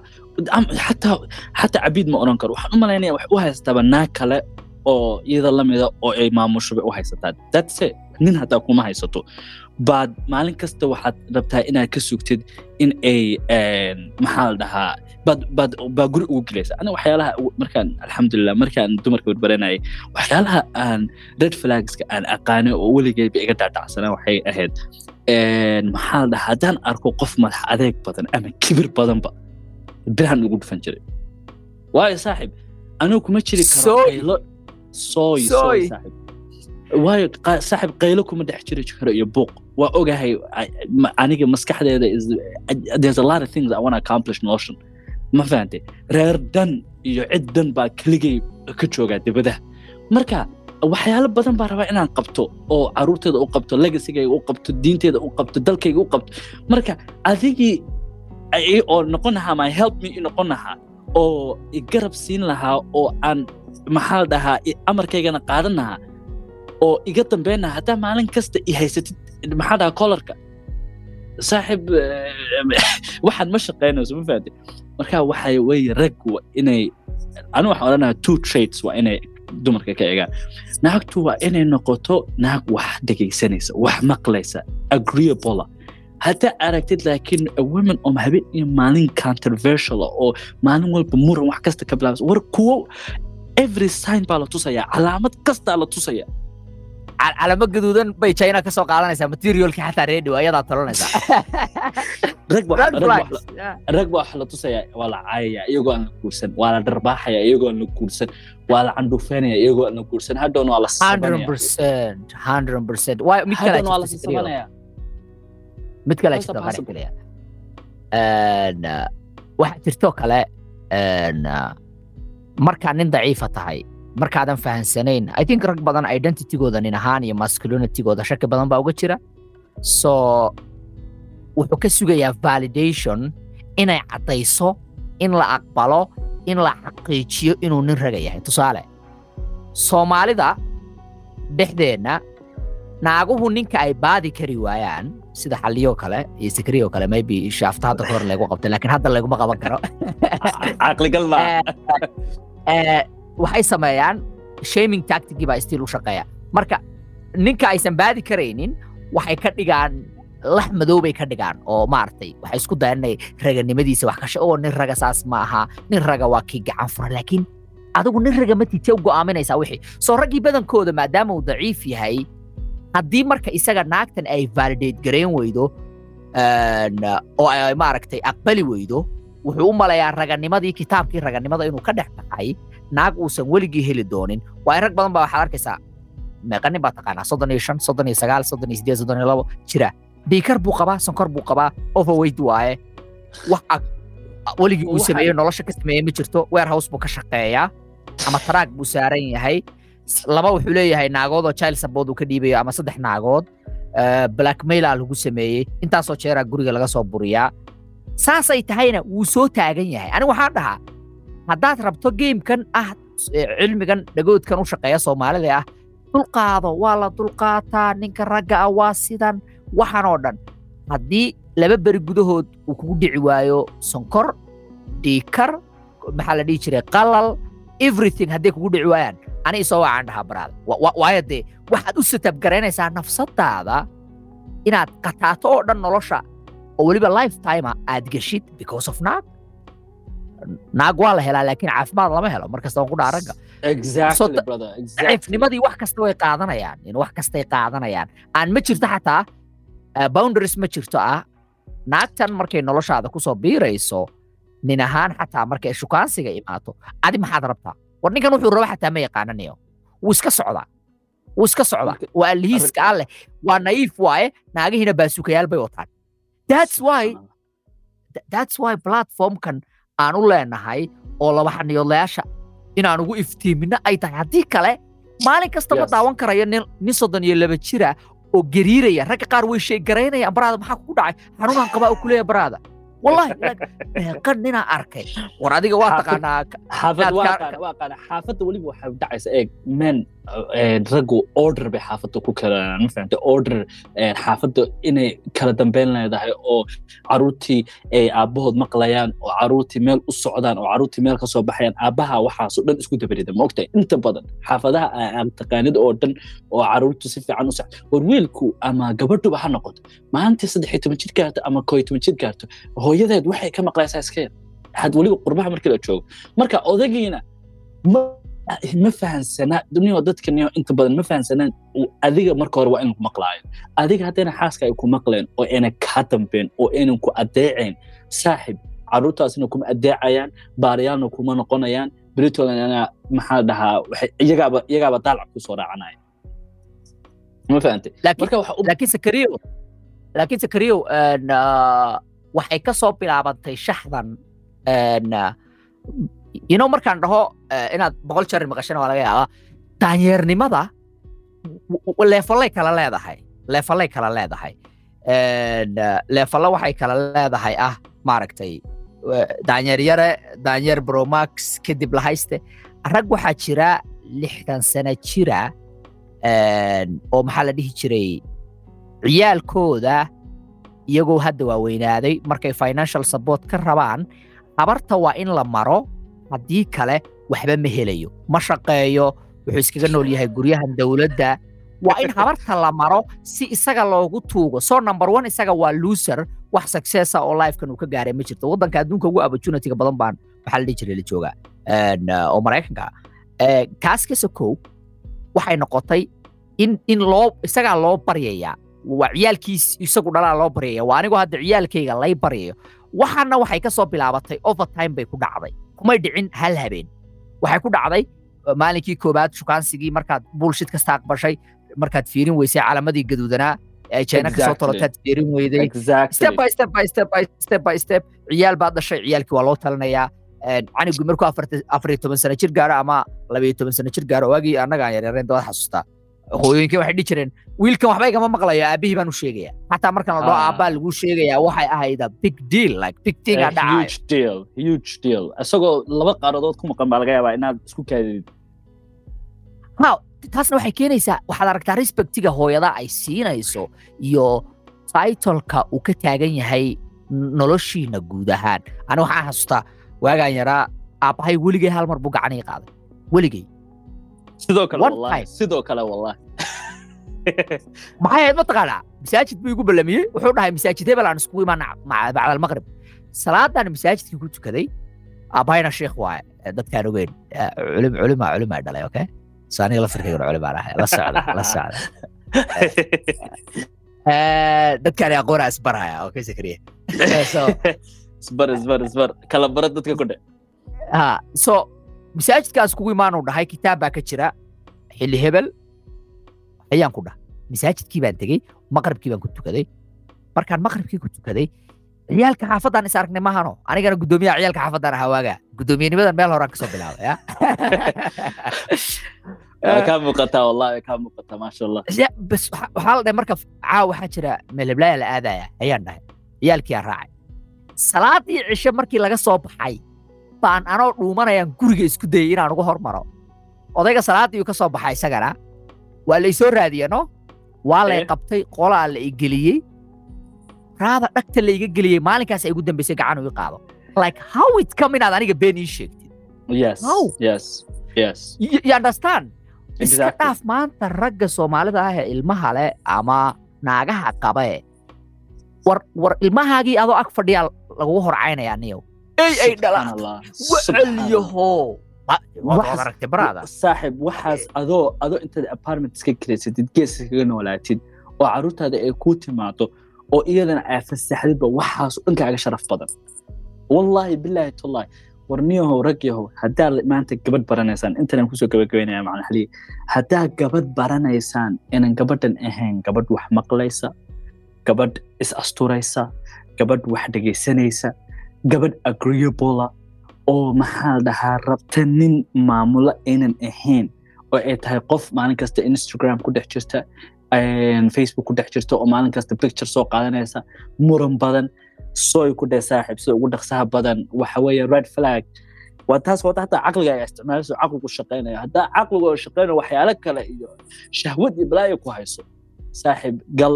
Speaker 3: Xataa cabiid ma odhan karo. Waxaan u malaynaya wax u haystaaba naag kale oo iyada lamida oo ay maamusho bay u haysataa that's it. Nin haddaa kuma haysato. Baad maalin kasta waxaad rabtaa inaad ka sugtid in ay een, maxaa la dhahaa baa guri ugu gelaysa. Aniga waxyaalaha markaan alxamdulilah markaan dumarka barbaranayay waxyaalaha aan red flagska aan aqaanay oo weligeyba iga dhaadhacsanaa waxay ahayd. Een, maxaa la dhahaa haddaan arko qof madax adeeg badan ama kibir badanba birahan ugu dhufan jiray. Waayo saaxib anigu kuma jiri karo
Speaker 2: Soy.
Speaker 3: soy saaxib waayo saaxib qaylo kuma dhex jiri karo iyo buuq waa ogahay aniga maskaxdeeda there's a lot of things I want to accomplish noloshan ma fahantay reer dan iyo cid dan baa keligay ka joogaa dibadaha marka waxyaalo badan baa rabaa inaan qabto oo caruurteeda u qabto legasigayga u qabto diinteeda u qabto dalkayga u qabto marka adigii oo noqon lahaa my help me noqon lahaa oo garab siin lahaa oo aan maxaa la dhahaa amarkaygana qaadan lahaa oo iga dambeyn lahaa haddaa maalin kasta i haysatid maxaa dhahaa kolarka saaxib eh, waxaad ma shaqaynayso ma fahamtay marka waxay weye rag inay anigu waxaan odhanayaa two traits waa inay dumarka ka egaan naagtu waa inay noqoto naag wax dhegaysanaysa wax maqlaysa agreeable haddaa aragtid laakiin women oo habeen iyo maalin controversial oo maalin walba muran wax kasta ka bilaabas war kuwo every sign baa la tusaya calaamad kastaa la tusaya
Speaker 2: Cal- calamo gaduudan bay china ka soo qaadanaysaa materialka xataa reedi ayadaa talanaysaa [LAUGHS]
Speaker 3: rag baa wax la tusaya waa la caayaya iyagoo aan la guursan waa la dharbaaxaya iyagoo aan la guursan waa la candhuufeynaya iyagoo aan la guursan hadhowna waa la sabanaya
Speaker 2: 100% 100% Waa- mid kale
Speaker 3: hadhowna waa la sabanaya
Speaker 2: mid kale uh, waxaa jirtoo kale uh, markaa nin daciifa tahay markaadan fahansanayn. I think rag badan identitygooda nin ahaan iyo masculinitygooda shaki badan baa uga jira. So wuxuu ka sugayaa validation inay caddayso in la aqbalo in la xaqiijiyo inuu nin raga yahay. Tusaale soomaalida dhexdeenna naaguhu ninka ay baadi kari waayaan sida xaliyoo kale iyo sikriyo kale maybe shaafta hadda kahor lagu qabtay laakiin hadda laguma qaban karo. [LAUGHS]
Speaker 3: Caqligal ma [LAUGHS]
Speaker 2: Eh, waxay sameeyaan shaming tacticgii baa stiil u shaqeeya. Marka ninka aysan baadi karaynin waxay ka dhigaan lax madow bay ka dhigaan oo maaragtay waxay isku dayaan inay raganimadiisa wax kasha oo nin raga saas ma aha nin raga waa kii gacan fura laakiin adigu nin raga ma tite u go'aaminaysaa wixii. Soo raggii badankooda maadaama uu daciif yahay haddii marka isaga naagtan ay validate garayn weydo oo ay maaragtay aqbali weydo wuxuu u malayaa raganimadii kitaabkii raganimada inuu ka dhex baxay. Naag uusan weligii heli doonin. Waayo rag badan baa waxaad arkaysaa. Meeqa nin baa taqaanaa soddon iyo shan soddon iyo sagaal soddon iyo sideed soddon iyo labo. Jira. Dhiikar buu qabaa sonkor buu qabaa overweight waaye. Wax ag- weligii uu sameeyey nolosha ka sameeyey ma jirto. Warehouse buu ka shaqeeyaa. Ama taraag buu saaran yahay. Laba wuxuu leeyahay naagood oo child support uu ka dhiibayo ama saddex naagood. Eh, blackmailaa lagu sameeyey. Intaasoo jeeraa guriga laga soo buriyaa saasay tahayna wuu soo taagan yahay. Aniga waxaan dhahaa haddaad rabto geemkan ah cilmigan dhagoodkan u shaqeeya soomaalida ah dulqaado waa la dulqaataa ninka ragga ah waa sidan waxan oo dhan. Haddii laba beri gudahood uu kugu dhici waayo sonkor dhiikar maxaa la dhihi jiray qalal everything hadday kugu dhici waayaan ani isoo wacaan dhahaa baraada Wa- wa- waayo dee waxaad u satabgaraynaysaa nafsadaada inaad qataato oo dhan nolosha oo weliba lifetime aad geshid because of naag naag waa la helaa laakiin caafimaad lama helo. Markasta waan ku dhaha ragga. Daciifnimadii wax kasta way qaadanayaan in wax kastay qaadanayaan. Aan ma jirto xataa eh, boundaries ma jirto ah naagtan markay noloshaada ku soo biirayso nin ahaan xataa markay shukaansiga imaato. Adi maxaad rabtaa? War ninkan wuxuu raba xataa ma yaqaananayo wuu iska socdaa. Wuu iska socdaa. Waa alhiiska alleh waa naiif waaye naagihiina baasukayaal bay wataan that's why th- that's why platformkan aan u leenahay oo laba xaniyoodlayaasha inaan ugu iftiimino ay tahay. Haddii kale maalin kasta ma
Speaker 3: Yes.
Speaker 2: daawan karayo nin nin soddon iyo laba jira oo gariiraya ragga qaar way sheegaraynayaan baraada maxaa kugu dhacay? Xanuunaan qabaa oo kuleeya baraada wallahi meeqa [LAUGHS] ninaa arkay war adiga waa taqaanaa
Speaker 3: xaafadda weliba waxay dhacaysa eeg men raggu order bay xaafadda ku kala order xaafadda inay kala dambeyn leedahay oo caruurtii ay aabbahood maqlayaan oo caruurtii meel u socdaan oo caruurtii meel ka soo baxayaan aabbaha waxaasoo dhan isku dabarida ma ogtahay inta badan xaafadaha aa- aad taqaanid oo dhan oo caruurtu si fiican u wiilku ama gabadhuba ha noqoto maalintii saddex iyo toban jir gaarto ama koo iyo toban jir gaarto hooyadeed waxay ka maqlaysaa yar had weliba qurbaha markii la joogo marka odagiina ma fahansanaa? Duniyao dadka niyo inta badan ma fahansanaan? Adiga marka hore waa in ku maqlaayo adiga haddayna xaaska ay ku maqleen oo ayna kaa dambeen oo aynan ku adeecayn saaxib caruurtaasna kuma adeecayaan baarayaalna kuma noqonayaan beritoodanana maxaa dhahaa iyagaaba iyagaaba daalac ku soo raacanaya ma fahante
Speaker 2: laakiin sakariyo laakiin sakariyo waxay ka soo bilaabantay shaxdan know markaan dhaho eh, inaad boqol jeer maqashana waa laga yaabaa. Daanyeernimada leefalay kala leedahay. Leefalay kala leedahay. Ah, leefallo waxay kala leedahay ah maaragtay eh, daanyeer yare daanyeer bromax kadib la hayste. Rag waxaa jira lixdan sano jira oo maxaa la dhihi jiray ciyaalkooda iyagoo hadda waaweynaaday markay financial support ka rabaan. Habarta waa in la maro haddii kale waxba ma helayo. Ma shaqeeyo wuxuu iskaga nool yahay guryahan dowladda. Waa in habarta la maro si isaga loogu tuugo. So number one isaga waa loser. Wax successa oo lifekan uu ka gaaray ma jirto. Waddanka adduunka ugu opportunityga badan baan maxaa la dhihi jiray la joogaa. Uh, oo maraykanka ah. Eh, kaas ka sokow waxay noqotay in in loo isagaa loo baryayaa. Waa ciyaalkiis isagu dhalaa loo baryaya waa anigoo hadda ciyaalkayga lay baryayo. Waxaana waxay ka soo bilaabatay overtime bay ku dhacday kumay dhicin hal habeen. Waxay ku dhacday uh, maalinkii koobaad shukaansigii markaad bullshit kasta aqbashay markaad fiirin weysay calamadii gaduudanaa ee jeena ka
Speaker 3: soo
Speaker 2: tolotaad fiirin weyday.
Speaker 3: Exactly.
Speaker 2: Step by step by step by step by step ciyaal baad dhashay ciyaalkii waa loo talinayaa. Een, canigii markuu afarta- afar iyo toban sano jir gaaro ama laba iyo toban sano jir gaaro waagii annaga aan yaryareen dawad xasuustaa hooyooyinkii waxay dhihi jireen wiilkan waxba igama maqlayo aabihii baan u sheegaya xataa markan la dhaho
Speaker 3: Ah.
Speaker 2: aabbaa laguu sheegayaa waxay ahayd a big deal like big thing
Speaker 3: A
Speaker 2: a dhacayo
Speaker 3: huge deal huge deal. Isagoo laba qaaradood ku maqan baa laga yaabaa inaad isku kaadidid.
Speaker 2: Ha taasna waxay keenaysaa waxaad aragtaa respectiga hooyada ay siinayso iyo titolka uu ka taagan yahay noloshiina guud ahaan. Ani waxaan xasuustaa waagaan yaraa aabbahay weligay hal mar buu gacanii qaaday. Weligay
Speaker 3: sidoo kale sidoo kale wallahi. [LAUGHS]
Speaker 2: Maxay ahayd mataqaanaa masaajid buu igu ballamiyey wuxuu dhahay masaajid hebel aan iskugu imaana bacda almaqrib. Salaadaan masaajidkii ku tukaday aabbahayna sheekh waaye dadkaan ogeyn culim culimaa culimaa dhalay okay? So aniga lafirkaygana culimaan ahay la socda la socda. [LAUGHS] Dadkaan aqoonaa isbaraya okay zakariya? [LAUGHS]
Speaker 3: Isbar isbar isbar. Kala bara dadka ku dhe.
Speaker 2: Ha so masaajidkaas kugu imaanuu dhahay kitaab baa ka jira xilli hebel ayaan ku dhahay. Masaajidkii baan tegey maqribkii baan ku tukaday. Markaan maqribkii ku tukaday ciyaalka xaafaddaan is aragnay mahano anigana guddoomiyaha ciyaalka xaafaddaan ahaa waagaa. Guddoomiyanimadan meel horaan ka soo bilaabay [LAUGHS]
Speaker 3: Waa kaa muuqataa wallahi kaa muuqataa maasha allah
Speaker 2: bas waxa- waxaa la dhahay marka caawa waxaa jira meelheblaya la aadaya ayaan dhahay. Ciyaalkii aan raacay. Salaadii cishe markii laga soo baxay baan anoo dhuumanayaan guriga isku dayay inaan uga hormaro. Odayga salaadii uu ka soo baxay isagana. Waa la isoo raadiye no waa lay
Speaker 3: Eh.
Speaker 2: qabtay qolaa la igeliyey raada dhagta la iga geliyey maalinkaas ay igu dambaysay gacan uu i qaado. Like how it come inaad aniga been ii sheegtid?
Speaker 3: Yes
Speaker 2: No.
Speaker 3: yes yes.
Speaker 2: You, you understand? Iska dhaaf maanta ragga soomaalida ah ee ilmaha leh ama naagaha qabe war war ilmahaagii adoo ag fadhiyaa lagugu horcaynaya niyow ey ay dhalaan
Speaker 3: saaxib waxaas adoo adoo intaad apartment iska kireysatid geeska kaga noolaatid oo carruurtaada ay kuu timaado oo iyadana aa fasaxdidba waxaas dhan kaaga sharaf badan. Wallaahi bilaahi tallahi war niyahow rag yahow haddaad maanta gabadh baranaysaan intanan ku soo gabagabeynaya xaliya haddaad gabadh baranaysaan inan gabadhan ahayn gabadh wax maqlaysa gabadh is asturaysa gabadh wax dhegaysanaysa gabadh agreeable oo maxaa la dhahaa rabta nin maamulo aynan ahayn oo ay tahay qof maalin kasta instagram ku dhex jirta facebook ku dhex jirta oo maalin kasta picture soo qaadanaysa muran badan sooy ku dheh saaxiib ugu dhaqsaha badan waxa red flag. Waa taas wata hataa caqliga ay isticmaalayso caqligu shaqaynaya haddaa caqligu oo shaqaynayo waxyaalo kale iyo shahwad iyo balaayo ku hayso saaxiib gal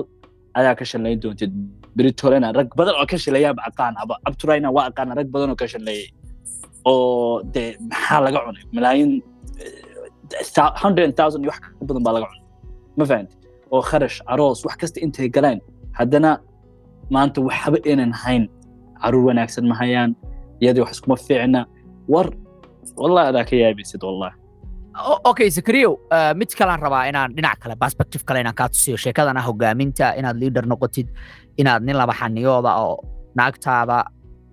Speaker 3: ayaa ka shalayn doontid britolena rag badan oo ka shaleeyaaba aqaan aba abturayna waa aqaana rag badan oo ka shaleeyay oo dee maxaa laga cunay malaayiin eh, hundred thousand iyo wax ka badan baa laga cunay ma fahanti oo kharash aroos wax kasta intay galeen haddana maanta waxba aynan hayn carruur wanaagsan ma hayaan iyadii wax iskuma fiicna war wallahi adaa ka yaabaysid wallahi
Speaker 2: okay zakariyo uh, mid kalaan rabaa inaan dhinac kale perspective kale inaan kaa tusiyo sheekadana hogaaminta inaad leader noqotid inaad nin laba xaniyooda oo naagtaada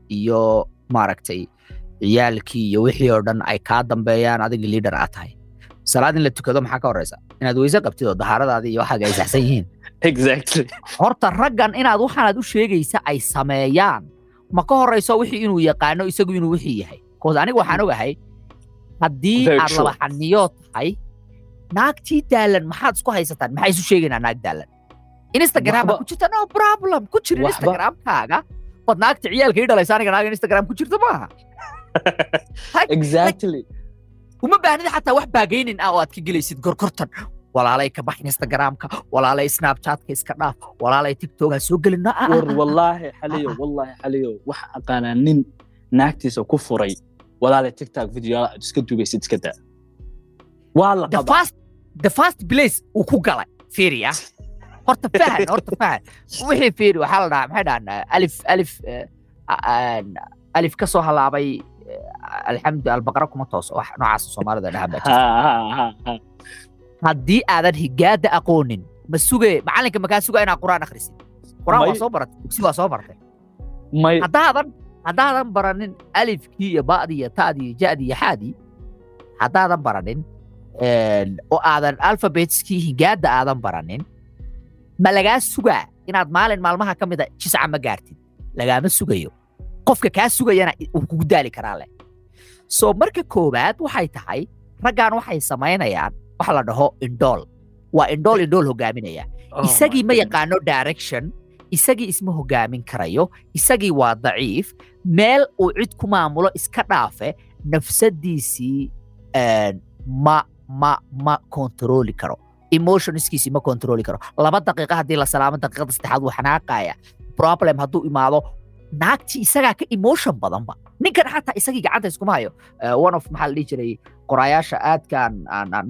Speaker 2: iyo maaragtay ciyaalkii iyo wixii oo dhan ay kaa dambeeyaan adiga leader aad tahay. Salaad in la tukado maxaa ka horeysa inaad weyse qabtid oo dahaaradaadii iyo waxaaga ay saxsan yihiin. [LAUGHS]
Speaker 3: Exactly.
Speaker 2: Horta raggan inaad waxaanaad u sheegaysa ay sameeyaan. Ma ka horeyso wixii inuu yaqaano isagu inuu wixii yahay. Bcause aniga waxaan ogahay haddii aad laba xaniyo tahay naagtii daalan maxaad isku haysataan maxay isu sheegaynaa naag daalan instagram
Speaker 3: Waxba-
Speaker 2: ku jirta no problem. ku
Speaker 3: Waxba-
Speaker 2: instagramkaaga bad naagta ciyaalka ii dhalaysa aniga naaga instagram ku jirta maaha
Speaker 3: exactly.
Speaker 2: uma baahnida xataa wax baagaynin ah oo aad ka gelaysid gorgortan walaalay ka bax instagramka walaalay snapchatka iska dhaaf walaalay tiktok ha soo gelin
Speaker 3: war
Speaker 2: ah.
Speaker 3: wallaahi xaliyo wallaahi xaliyo waxa aqaanaa nin naagtiisa ku furay walaale tiktok video iska duubaysid iska daa waa la
Speaker 2: the
Speaker 3: qabaa
Speaker 2: first the first place uu ku galay fiiriya horta fahan horta fahan wixii fiiri waxaa la dhahaa maxay dhahaan alif alif alif ka soo halaabay alxamdu albaqara kuma tooso wax noocaas soomaalida dhahan baa haddii aadan higaada aqoonin ma suge macalinka makaa suga inaad quraan akhrisid quraan waa soo baratay dugsi waa soo bartay
Speaker 3: may
Speaker 2: haddaadan haddaadan baranin alifkii iyo ba'dii iyo ta'dii iyo ja'dii iyo xaadii haddaadan baranin oo aadan alphabetskii higaada aadan baranin ma lagaa sugaa inaad maalin maalmaha ka mida jisca ma gaartid lagaama sugayo qofka kaa sugayana uu kugu daali karaa leh soo marka koowaad waxay tahay raggan waxay samaynayaan wax la dhaho indhool waa indhool indhool hogaaminaya isagii ma yaqaano direction isagii isma hogaamin karayo isagii waa daciif meel uu cid ku maamulo iska dhaafe nafsadiisii ma kontrooli karo. Emotionskiisii ma kontrooli karo. Laba daqiiqa haddii la salaamo daqiiqada saddexaad wuu xanaaqaya problem hadduu imaado naagtii isagaa ka emotion badanba. Ninkan xataa isagii gacanta iskuma hayo. One of maxaa la dhihi jiray qoraayaasha aadkaan aan aan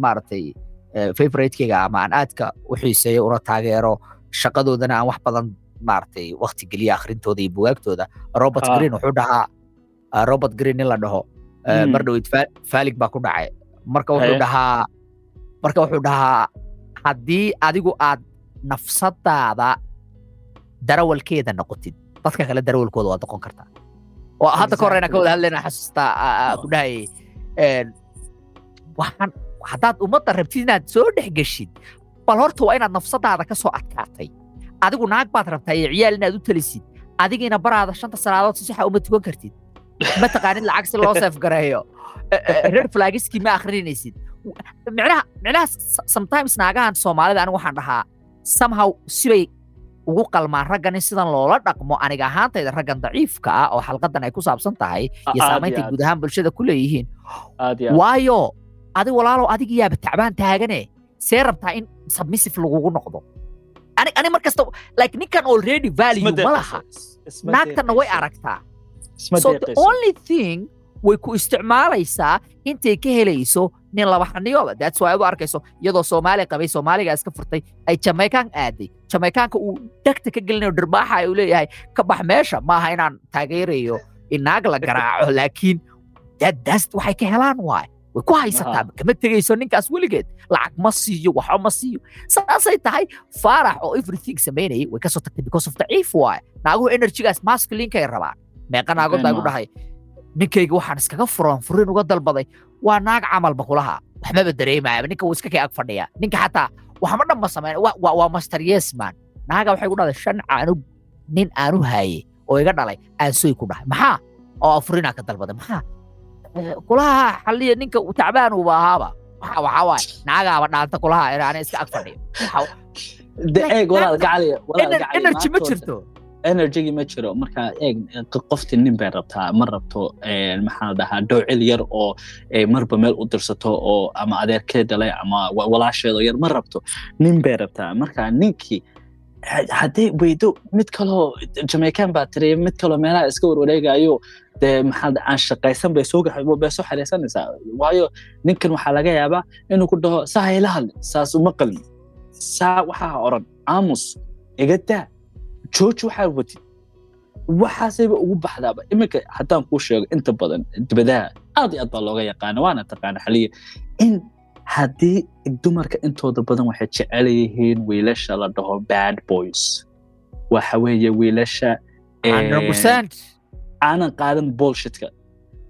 Speaker 2: favoriteskayga ama aan aadka u xiiseeyo una taageero shaqadoodana aan wax badan maaragtay waqti geliya akhrintooda iyo bugaagtooda robert
Speaker 3: Ah.
Speaker 2: green wuxuu dhahaa ah, robert green in la dhaho eh,
Speaker 3: Mm.
Speaker 2: mar dhaweyd Fa- falig baa ku dhacay marka wuxuu
Speaker 3: Haye.
Speaker 2: dhahaa marka wuxuu dhahaa haddii adigu aad nafsadaada darawalkeeda noqotid dadka kale darawalkooda waa noqon kartaa hadda ka horeyna ka wada hadlayna xasuustaa ah, ah, ku dhahayay een, waxaan haddaad ummadda rabtid inaad soo dhex geshid bal horta waa inaad nafsadaada ka soo adkaatay adigu naag baad rabtaa iyo ciyaal inaad u talisid. Adigiina baraada shanta salaadood si saxa uma tukan kartid. Ma taqaanid lacag si loo seef gareeyo. Red flagiskii ma akhrinaysid. Micnaha micnaha sometimes naagahan soomaalida anigu waxaan dhahaa somehow sibay ugu qalmaan raggan in sidan loola dhaqmo aniga ahaantayda raggan daciifka ah oo xalqadan ay ku saabsan tahay iyo saamaynta guud ahaan bulshada ku leeyihiin. Waayo adig walaalow adig tacbaan taagane see rabtaa in submissive lagugu noqdo ani ani mar kasta like ninkan already value ma laha naagtanna way aragtaa so the only thing way ku isticmaalaysaa intay ka helayso nin laba xaniyooba that's why u arkayso iyadoo soomaali qabay soomaaliga iska furtay ay jamaican aaday jamaicaanka uu dhegta ka gelinayo dhirbaaxa uu leeyahay ka bax meesha maaha inaan taageerayo in naag la garaaco. [LAUGHS] Laakiin waxay ka helaan waay way ku haysataa kama tegayso ninkaas weligeed lacag ma siiyo waxba ma siiyo saasay tahay faarax oo everything samaynayay way ka soo tagtay because of daciif waay naaguhu energygaas masculinekay rabaan meeqa naagood baa igu dhahay ninkayga waxaan iskaga furan furin uga dalbaday waa naag camalba kulaha waxmaba dareemaya ninka wuu iska kay ag fadhiya ninka xataa waxma dhanba sameyn waa- master naaga waxay ku dhahday shan caanug nin aanu haye oo iga dhalay aan soy ku dhahay maxaa oo furinaa ka dalbaday maxaa kulaha xaliya ninka tacbaan uuba ahaaba waxa waxaa waaye naagaaba dhaanta kulaha inaana iska ag fadhiyo.
Speaker 3: Eeg walaal gacaliya
Speaker 2: energy ma jirto.
Speaker 3: Energy ma jiro. Marka eeg qofti nin bay rabtaa ma rabto eh, maxaa dhahaa dhoocil yar oo eh, marba meel u dirsato oo ama adeerkee dhalay ama wa- walaasheedo yar ma rabto. Nin bay rabtaa. Marka ninkii ha- haddii weydo mid kaloo jamaican baa tiri mid kaloo meelaha iska warwareegayo dee maxaa aan shaqaysan bay soo gax- bay soo xariisanaysaa waayo ninkan waxaa laga yaabaa inuu ku dhaho saa hayla hadli saas uma qalmi saa waxaa oran aamus iga daa waxaa watid waxaasayba ugu baxdaaba iminka haddaan kuu sheego inta badan dibadaha aad iyo aad baa looga yaqaana waana taqaana xaliya in haddii dumarka intooda badan waxay jecel yihiin wiilasha la dhaho bad boys waxa weeye wiilasha
Speaker 2: 100%
Speaker 3: aanan qaadan bullshitka.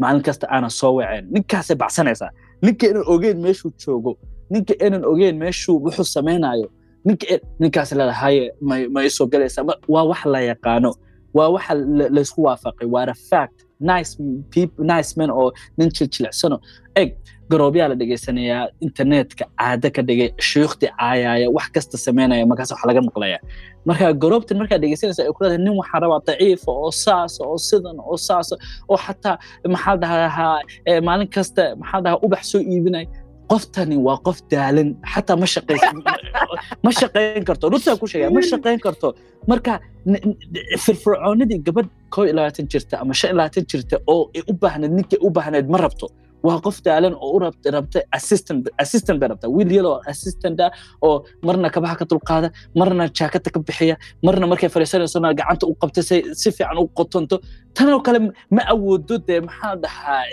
Speaker 3: Maalin kasta aanan soo waceen. Ninkaasay baxsanaysaa ninka inaan ogeyn meeshuu joogo ninka inaan ogeyn meeshuu wuxuu samaynayo ninka in- ninkaas leedahaye may ma isoo galaysaa. Waa wax la yaqaano. Waa waxa la- laysku waafaqay. Waana fact. Nice people nice men oo nin jiljilecsano eg garoobyaa la dhegaysanayaa internetka caado ka dhigay shuyuukhtii caayaya wax kasta samaynaya markaas wax laga maqlaya. Marka garoobtan markaa dhegaysanaysa ay ku leedahay nin waxaa rabaa daciifa oo saasa oo sidan oo saasa oo xataa maxaa dhahaa maalin kasta maxaa dhahaa ubax soo iibinaya qoftani waa qof daalan xataa ma ma shaqayn karto. Runtaa ku sheegaya ma shaqayn karto. Marka firfircoonidii gabadh koo iyo jirta ama shan iyo jirta oo u baahnayd ninkay u baahnayd ma rabto waa qof daalan oo rabta assistant assistant bay rabtaa wiil yalo assistant ah oo marna kabaha ka dulqaada marna jaakata ka bixiya marna markay fadhiisanaysona gacanta u qabta si fiican u qotonto tanoo kale ma awoodo dee maxaa dhahaa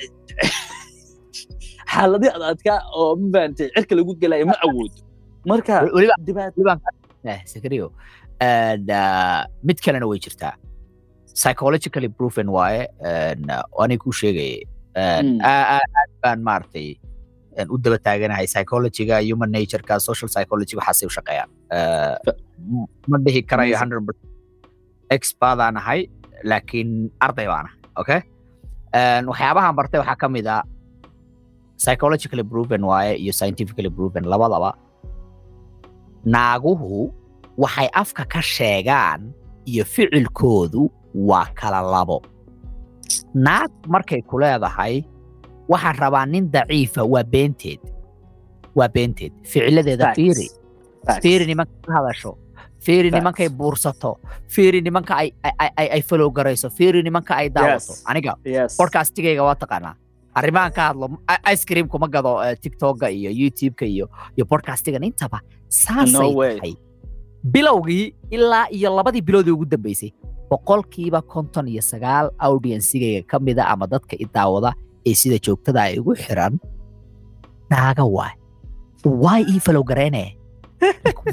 Speaker 3: xaaladii adadkaa oo mafahamtay cirka lagu gelaya ma awoodo marka
Speaker 2: secretary mid kalena way jirtaa psychologically proven waaye aniga kuu sheegaya aad baan maaragtay u daba taaganahay psychologyga human natureka social psychology waxaasay u shaqeeyaan ma dhihi karayo hundred ahay laakiin arday baan ahay okay waxyaabahan bartay waxaa ka mid a psychologically proven waaye iyo scientifically proven labadaba. Naaguhu waxay afka ka sheegaan iyo ficilkoodu waa kala labo naag markay ku leedahay waxaan rabaa nin daciifa waa beenteed. Waa beenteed. Ficiladeeda fiiri fiiri nimanka ka hadasho. Fiiri nimankay buursato. Fiiri nimanka ay garayso. Fiiri nimanka ay daawato. Aniga podcastigayga waa taqaanaa. Arrimahan ka hadlo ice cream kuma gado tiktoka iyo youtubeka iyo iyo podcastigan intaba saasay tahay. Bilowgii ilaa iyo labadii biloodii ugu dambeysay boqolkiiba konton iyo sagaal audiencigayga ka mida ama dadka i daawada ee sida joogtada ay igu xiran. Naaga waay waay ii falow gareyne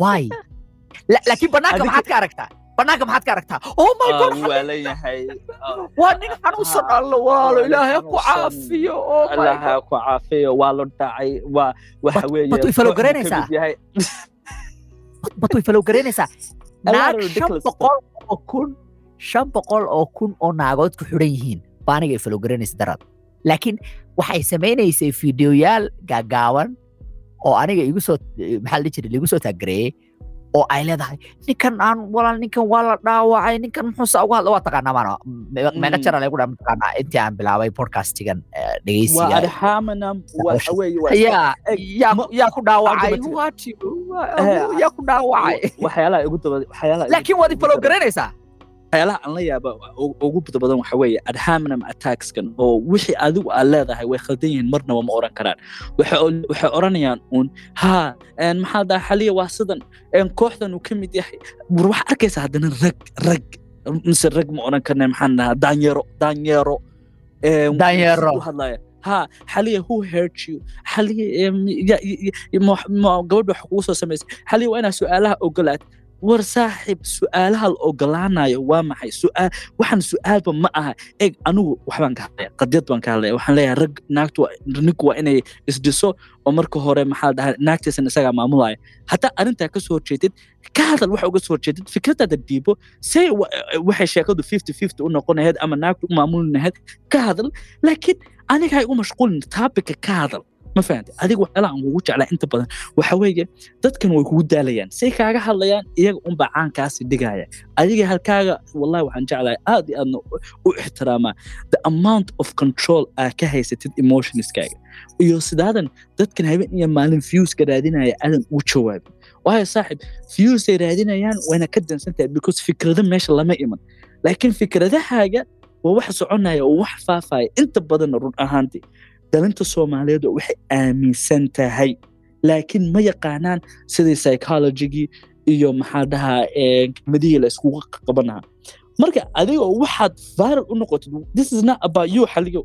Speaker 2: waay laakiin banaanka maxaad ka aragtaa? Banaanka maxaad ka aragtaa? Oh my god waa nin xanuunsan alla waalo ilaahay ku caafiyo oh my
Speaker 3: ku caafiyo waa la dhacay waa waxa weeye
Speaker 2: batu ifalow garaynaysaa batu ifalow garaynaysaa naag shan boqol oo kun shan boqol oo kun oo naagood ku xidhan yihiin baaniga ifalow garaynaysa darad laakiin waxay samaynaysay fideoyaal gaagaaban oo aniga igu soo maxaa jiray liigu soo taagareeyey oo ay leedahay ninkan aan walaal ninkan waa la dhaawacay ninkan muxuusa uga hadla? Waa taqaanaa maana meeqa jara lagu dhaa mataqaanaa intii aan bilaabay podcastigan dhegeysiga. Yaa yaa ku dhaawacay. Yaa ku dhaawacay. [LAUGHS] laakiin waad ifalow garaynaysaa
Speaker 3: waxyaalaha aan la yaaba ugu bada badan waxa weeye adhaminum attackskan oo wixii adigu aad leedahay way khaldan yihiin marnaba ma oran karaan. Waxay oranayaan uun ha maxaa daa xaliya waa sidan kooxdan uu ka mid yahay. War waxaa arkaysa haddana rag rag mise rag ma oran karna maxaan dhahaa daanyero daanyero
Speaker 2: daanyero
Speaker 3: hadlaya ha xaliya who hurt you? Xaliya gabadha wax kugu soo samaysay xaliya waa inaa su'aalaha ogolaad war saaxib su'aalaha la ogolaanayo waa maxay? Waxaan su'aalba ma aha. Eeg anigu waxbaan ka hadlaya qadiyad baan ka hadlaya. Waxaan leeyahay rag naagtu ninku waa inay isdhiso oo marka hore maxaa la dhahaa naagtiisan isagaa maamulaya haddaa arrintaa ka soo horjeedid ka hadal waxa uga soo horjeedid fikradaada dhiibo say waxay sheekadu fifty fifty u noqonahayd ama naagtu u maamulinahayd ka hadal. Laakiin aniga igu mashquulin taabika ka hadal ma fahamte adiga waxyaalaha aan kugu jeclaa inta badan. Waxa weeye dadkan way kugu daalayaan. Say kaaga hadlayaan iyaga unbaa caankaasi dhigaya adiga halkaaga wallahi waxaan jeclahay aad iyo aadna u ixtiraamaa the amount of control aa ka haysatid emotionskaaga iyo sidaadan dadkan habeen iyo maalin viewska raadinaya aadan u jawaabin. Waayo saaxib viewsay raadinayaan wayna ka dansan tahay because fikrado meesha lama iman. Laakiin fikradahaaga waa wax soconaya oo wax faafaya. Inta badanna run ahaantii dalinta soomaaliyeed waxay aaminsan tahay. Laakiin ma yaqaanaan sidii psychologigii iyo maxaa dhahaa kelmadihii la iskugu qabanaha. Marka adigoo waxaad viral u noqotid this is not about you xaliyo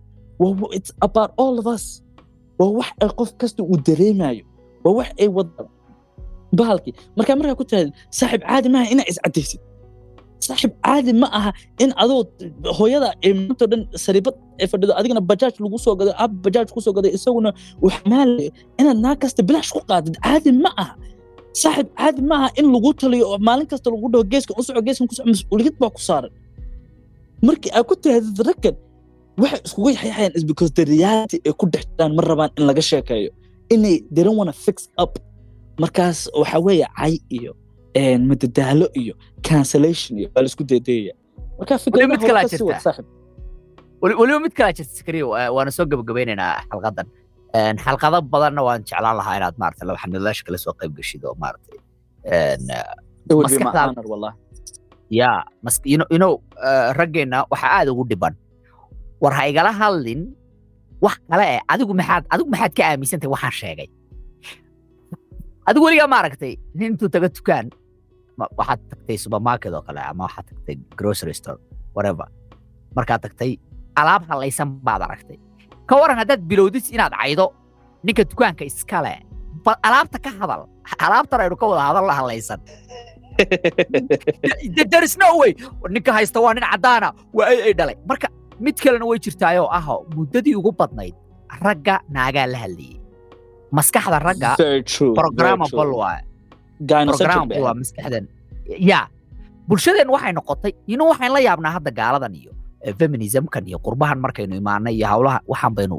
Speaker 3: it's about all of us. Waa wax ay qof kasta uu dareemayo. Waa wax ay wada bahalkii. Markaa markaa ku tirahdid saaxiib caadi maaha inaa iscadaysid saaxiib caadi ma aha in adoo hooyada ee maanta dhan sariibad ay fadhido adigana bajaaj lagu soo gaday ab bajaaj ku gaday isaguna uu inaad naag kasta bilaash ku qaadid caadi ma aha. Saaxiib caadi ma aha in lagu taliyo oo maalin kasta lagu dhaho geeskan u geeskan ku mas'uuliyad baa ku saaran. Markii aad ku tirahdid raggan waxay iskugu yaxyaxayaan is because the reality ay ku dhex jiraan ma rabaan in laga sheekeeyo. Inay they don't wanna fix up. Markaas waxa weeye cay iyo madadaalo iyo cancellation iyo waa la isku deedeeya marka fikradaha
Speaker 2: mid kalaa jirta. eh, waana soo gabagabeynaynaa xalqadan xalqado badanna waan jeclaan lahaa inaad maarata laba xanilaasha kala soo qayb geshid oo maaragtay
Speaker 3: wallahi.
Speaker 2: Ya know uh, raggeenna waxaa aad ugu dhiban. War ha igala hadlin wax kale eh adigu maxaad adigu maxaad ka aaminsantahay waxaan sheegay. Adigu weligaa ma aragtay nin intuu taga dukaan ma- waxaad tagtay supermarket oo kale ama waxaad tagtay grocery store whatever markaad tagtay alaab halaysan baad aragtay ka waran haddaad bilowdid inaad caydo ninka dukaanka iskale bal alaabta ka hadal alaabtan aynu ka wada hadal la halaysan There- there is no way. ninka haysta waa nin caddaana waa ay ay dhalay marka mid kalena way jirtaayoo ah muddadii ugu badnayd ragga naagaa la hadlayay maskaxda ragga programmable
Speaker 3: true.
Speaker 2: Waa maskaxdan. Ya. Bulshadeen waxay noqotay ino waxaan la yaabnaa hadda gaaladan iyo eh, feminismkan iyo qurbahan markaynu imaanay iyo hawlaha waxaan baynu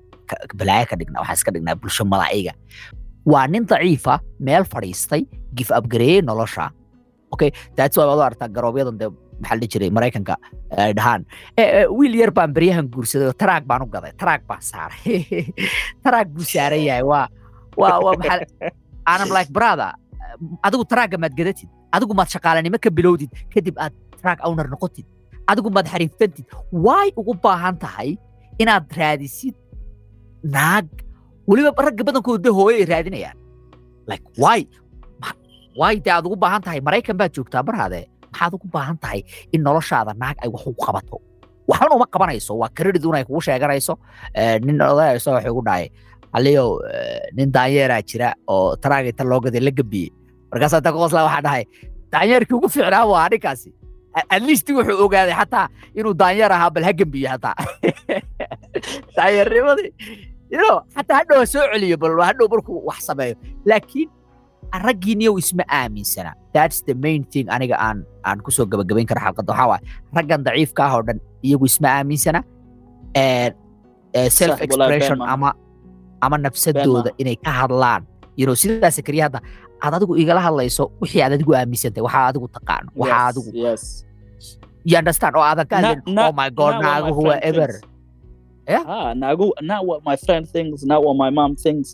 Speaker 2: balaayo ka dhignaa waxaan iska dhignaa bulsho malaa'iga waa nin daciifa meel fadhiistay gif abgareeyey nolosha. Okay? That's why waad u aragtaa garoobyadan dee maxaa la jiray maraykanka ay dhahaan. "Eh, eh, wiil yar baan beryahan guursaday oo taraag baan u gaday taraag baan saaray. [LAUGHS] Taraag buu saaran yahay waa waa waa maxaa anam like brother adigu taraagga maad gadatid adigu maad shaqaalanimo ka bilowdid kadib aad taraag owner noqotid. Adigu maad xariiftantid waay ugu baahan tahay inaad raadisid naag? Weliba ragga badankooda de hooyo ay raadinayaan. Like why? Waay dee aad ugu baahan tahay? Maraykan baad joogtaa barhaade. Maxaad ugu baahan tahay in noloshaada naag ay wax u qabato? Waxban qabanayso. Waa credit un ay kugu sheeganayso. Eh, nin odayayso waxay ugu dhahay aliyow nin daanyeeraa jira oo taraaga inta loo gaday la gambiyey markaasaa ta qoosla waxaa dhahay daanyeerkii ugu fiicnaa waa ninkaasi A- at least wuxuu ogaaday xataa inuu daanyeer ahaa bal ha gembiyo hataa daanyeernimadii know xataa hadhow ha soo celiyo bal hadhow markuu wax sameeyo laakiin raggiiniyow isma aaminsana that's the main thing. aniga aan aan ku soo gabagabayn karo xalqadda waxaa waaye raggan daciifka ah oo dhan iyagu isma aaminsana eh, self expression ama ama nafsadooda inay ka hadlaan. You know sidaas keliya hadda aad adigu igala hadlayso wixii aad adigu aaminsantahay waxaa adigu taqaano waxaa adigu you understand? Oo aadan ka hadlin oh my god
Speaker 3: not what my
Speaker 2: naaguhu waa
Speaker 3: friend
Speaker 2: ever.
Speaker 3: thinks.
Speaker 2: Yeah.
Speaker 3: Ah, nagu, not what my friend thinks, not what my mom thinks,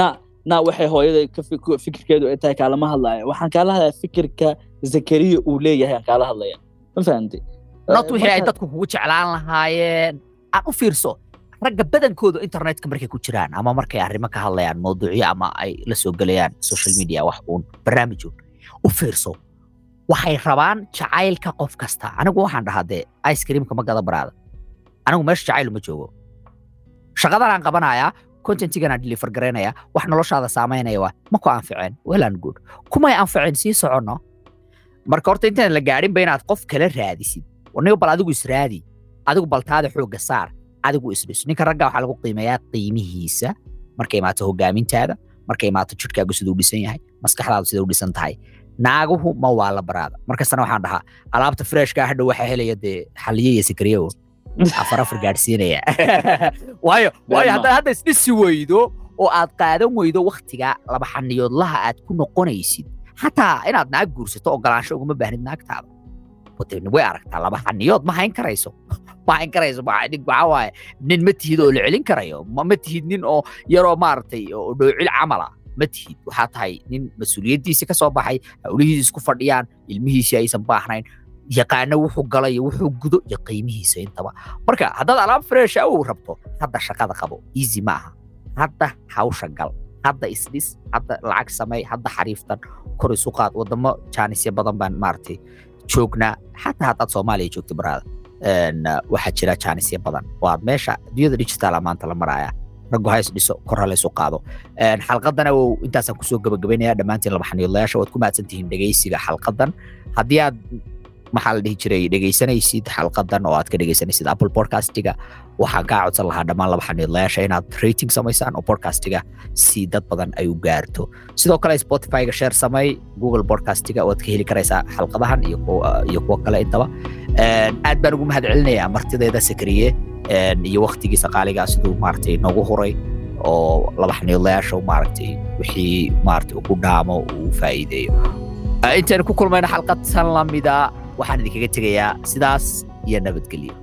Speaker 3: not not waxay hooyaday ka fikirkeedu ay tahay kaalama hadlaya waxaan kaala hadlaya fikirka zakariya uu leeyahay aan kaala hadlaya ma fahamtay
Speaker 2: not
Speaker 3: Eh,
Speaker 2: wixii ay dadku kugu jeclaan lahaayeen. Aan u fiirso ragga badankooda internetka markay ku jiraan ama markay arrimo ka hadlayaan mawduucyo ama ay la soo gelayaan social media wax uun barnaamij uun u fiirso. Waxay rabaan jacaylka qof kasta. Anigu waxaan dhahaa dee ice creamka ma gada baraada. Anigu meesha jacayl uma joogo. Shaqadan aan qabanayaa contentigan aan deliver garaynaya wax noloshaada saamaynaya waa ma ku anficeen? Well and good. Kumay anficeen sii soconno. Marka horta intaan la gaadhinba inaad qof kala raadisid. Nigo bal adigu israadi adigu baltaada xoogga saar adigu isdhis ninka ragga waxaa lagu qiimeeyaa qiimihiisa. Markay imaato hogaamintaada markay imaato jidhkaagu siduu dhisan yahay maskaxdaadu sidau dhisan tahay. Naaguhu ma waa la baraada markastana waxaan dhahaa alaabta freshka hadhow waxaa helaya dee xaliye iyo sikriyo afar afar gaadhsiinaya [LAUGHS] waayo waayo haddaad hadda isdhisi weydo oo aad qaadan weydo waktiga laba xaniyoodlaha aad ku noqonaysid. Xataa inaad naag guursato ogolaansho uguma baahnid naagtaada. Way aragtaa laba xaniyood ma hayn karayso hayn karayso waxaa waaye nin ma tihid oo la celin karayo ma tihid nin oo yaroo maaragtay oo dhoocil camala ma tihid waxaa tahay nin mas'uuliyaddiisi ka soo baxay hawlihiisi isku fadhiyaan ilmihiisii aysan baahnayn yaqaano wuxuu galay iyo wuxuu gudo iyo qiimihiisa intaba marka haddaad alaab fresh awow rabto hadda shaqada qabo easy ma aha hadda hawsha gal hadda isdhis hadda lacag samey hadda xariiftan kor isu qaad wadamo jaanisya badan baan maaragtay joognaa xataa haddaad soomaaliya joogto baraada waxaa jira jaanisya badan. Waad meesha adduunyada digitala maanta la maraya. Raggu ha is dhiso kor ha la isu qaado. Xalqadana intaasaan ku soo gabagabaynaya dhammaantiin laba xaniyoodlayaasha waad ku mahadsan tihiin dhegeysiga xalqadan haddii aad maxaa la dhihi jiray dhegeysanaysid xalqadan oo aad ka dhegeysanaysid apple podcastiga waxaan kaa codsan lahaa dhammaan laba xaniyoodlayaasha inaad rating samaysaan oo podcastiga si dad badan ay u gaarto. Sidoo kale spotify-ga share samey google podcastiga waad ka heli karaysaa xalqadahan iyo kuwa kale intaba aad baan ugu mahad martideeda sakariye iyo waktigiisa qaaligaa siduu maaragtay noogu huray oo laba maaragtay wixii maaragtay ugu dhaamo uu faa'iideeyo. Intaynu ku kulmayno xalqad san lamida waxaan idinkaga tegayaa sidaas iyo nabadgelyo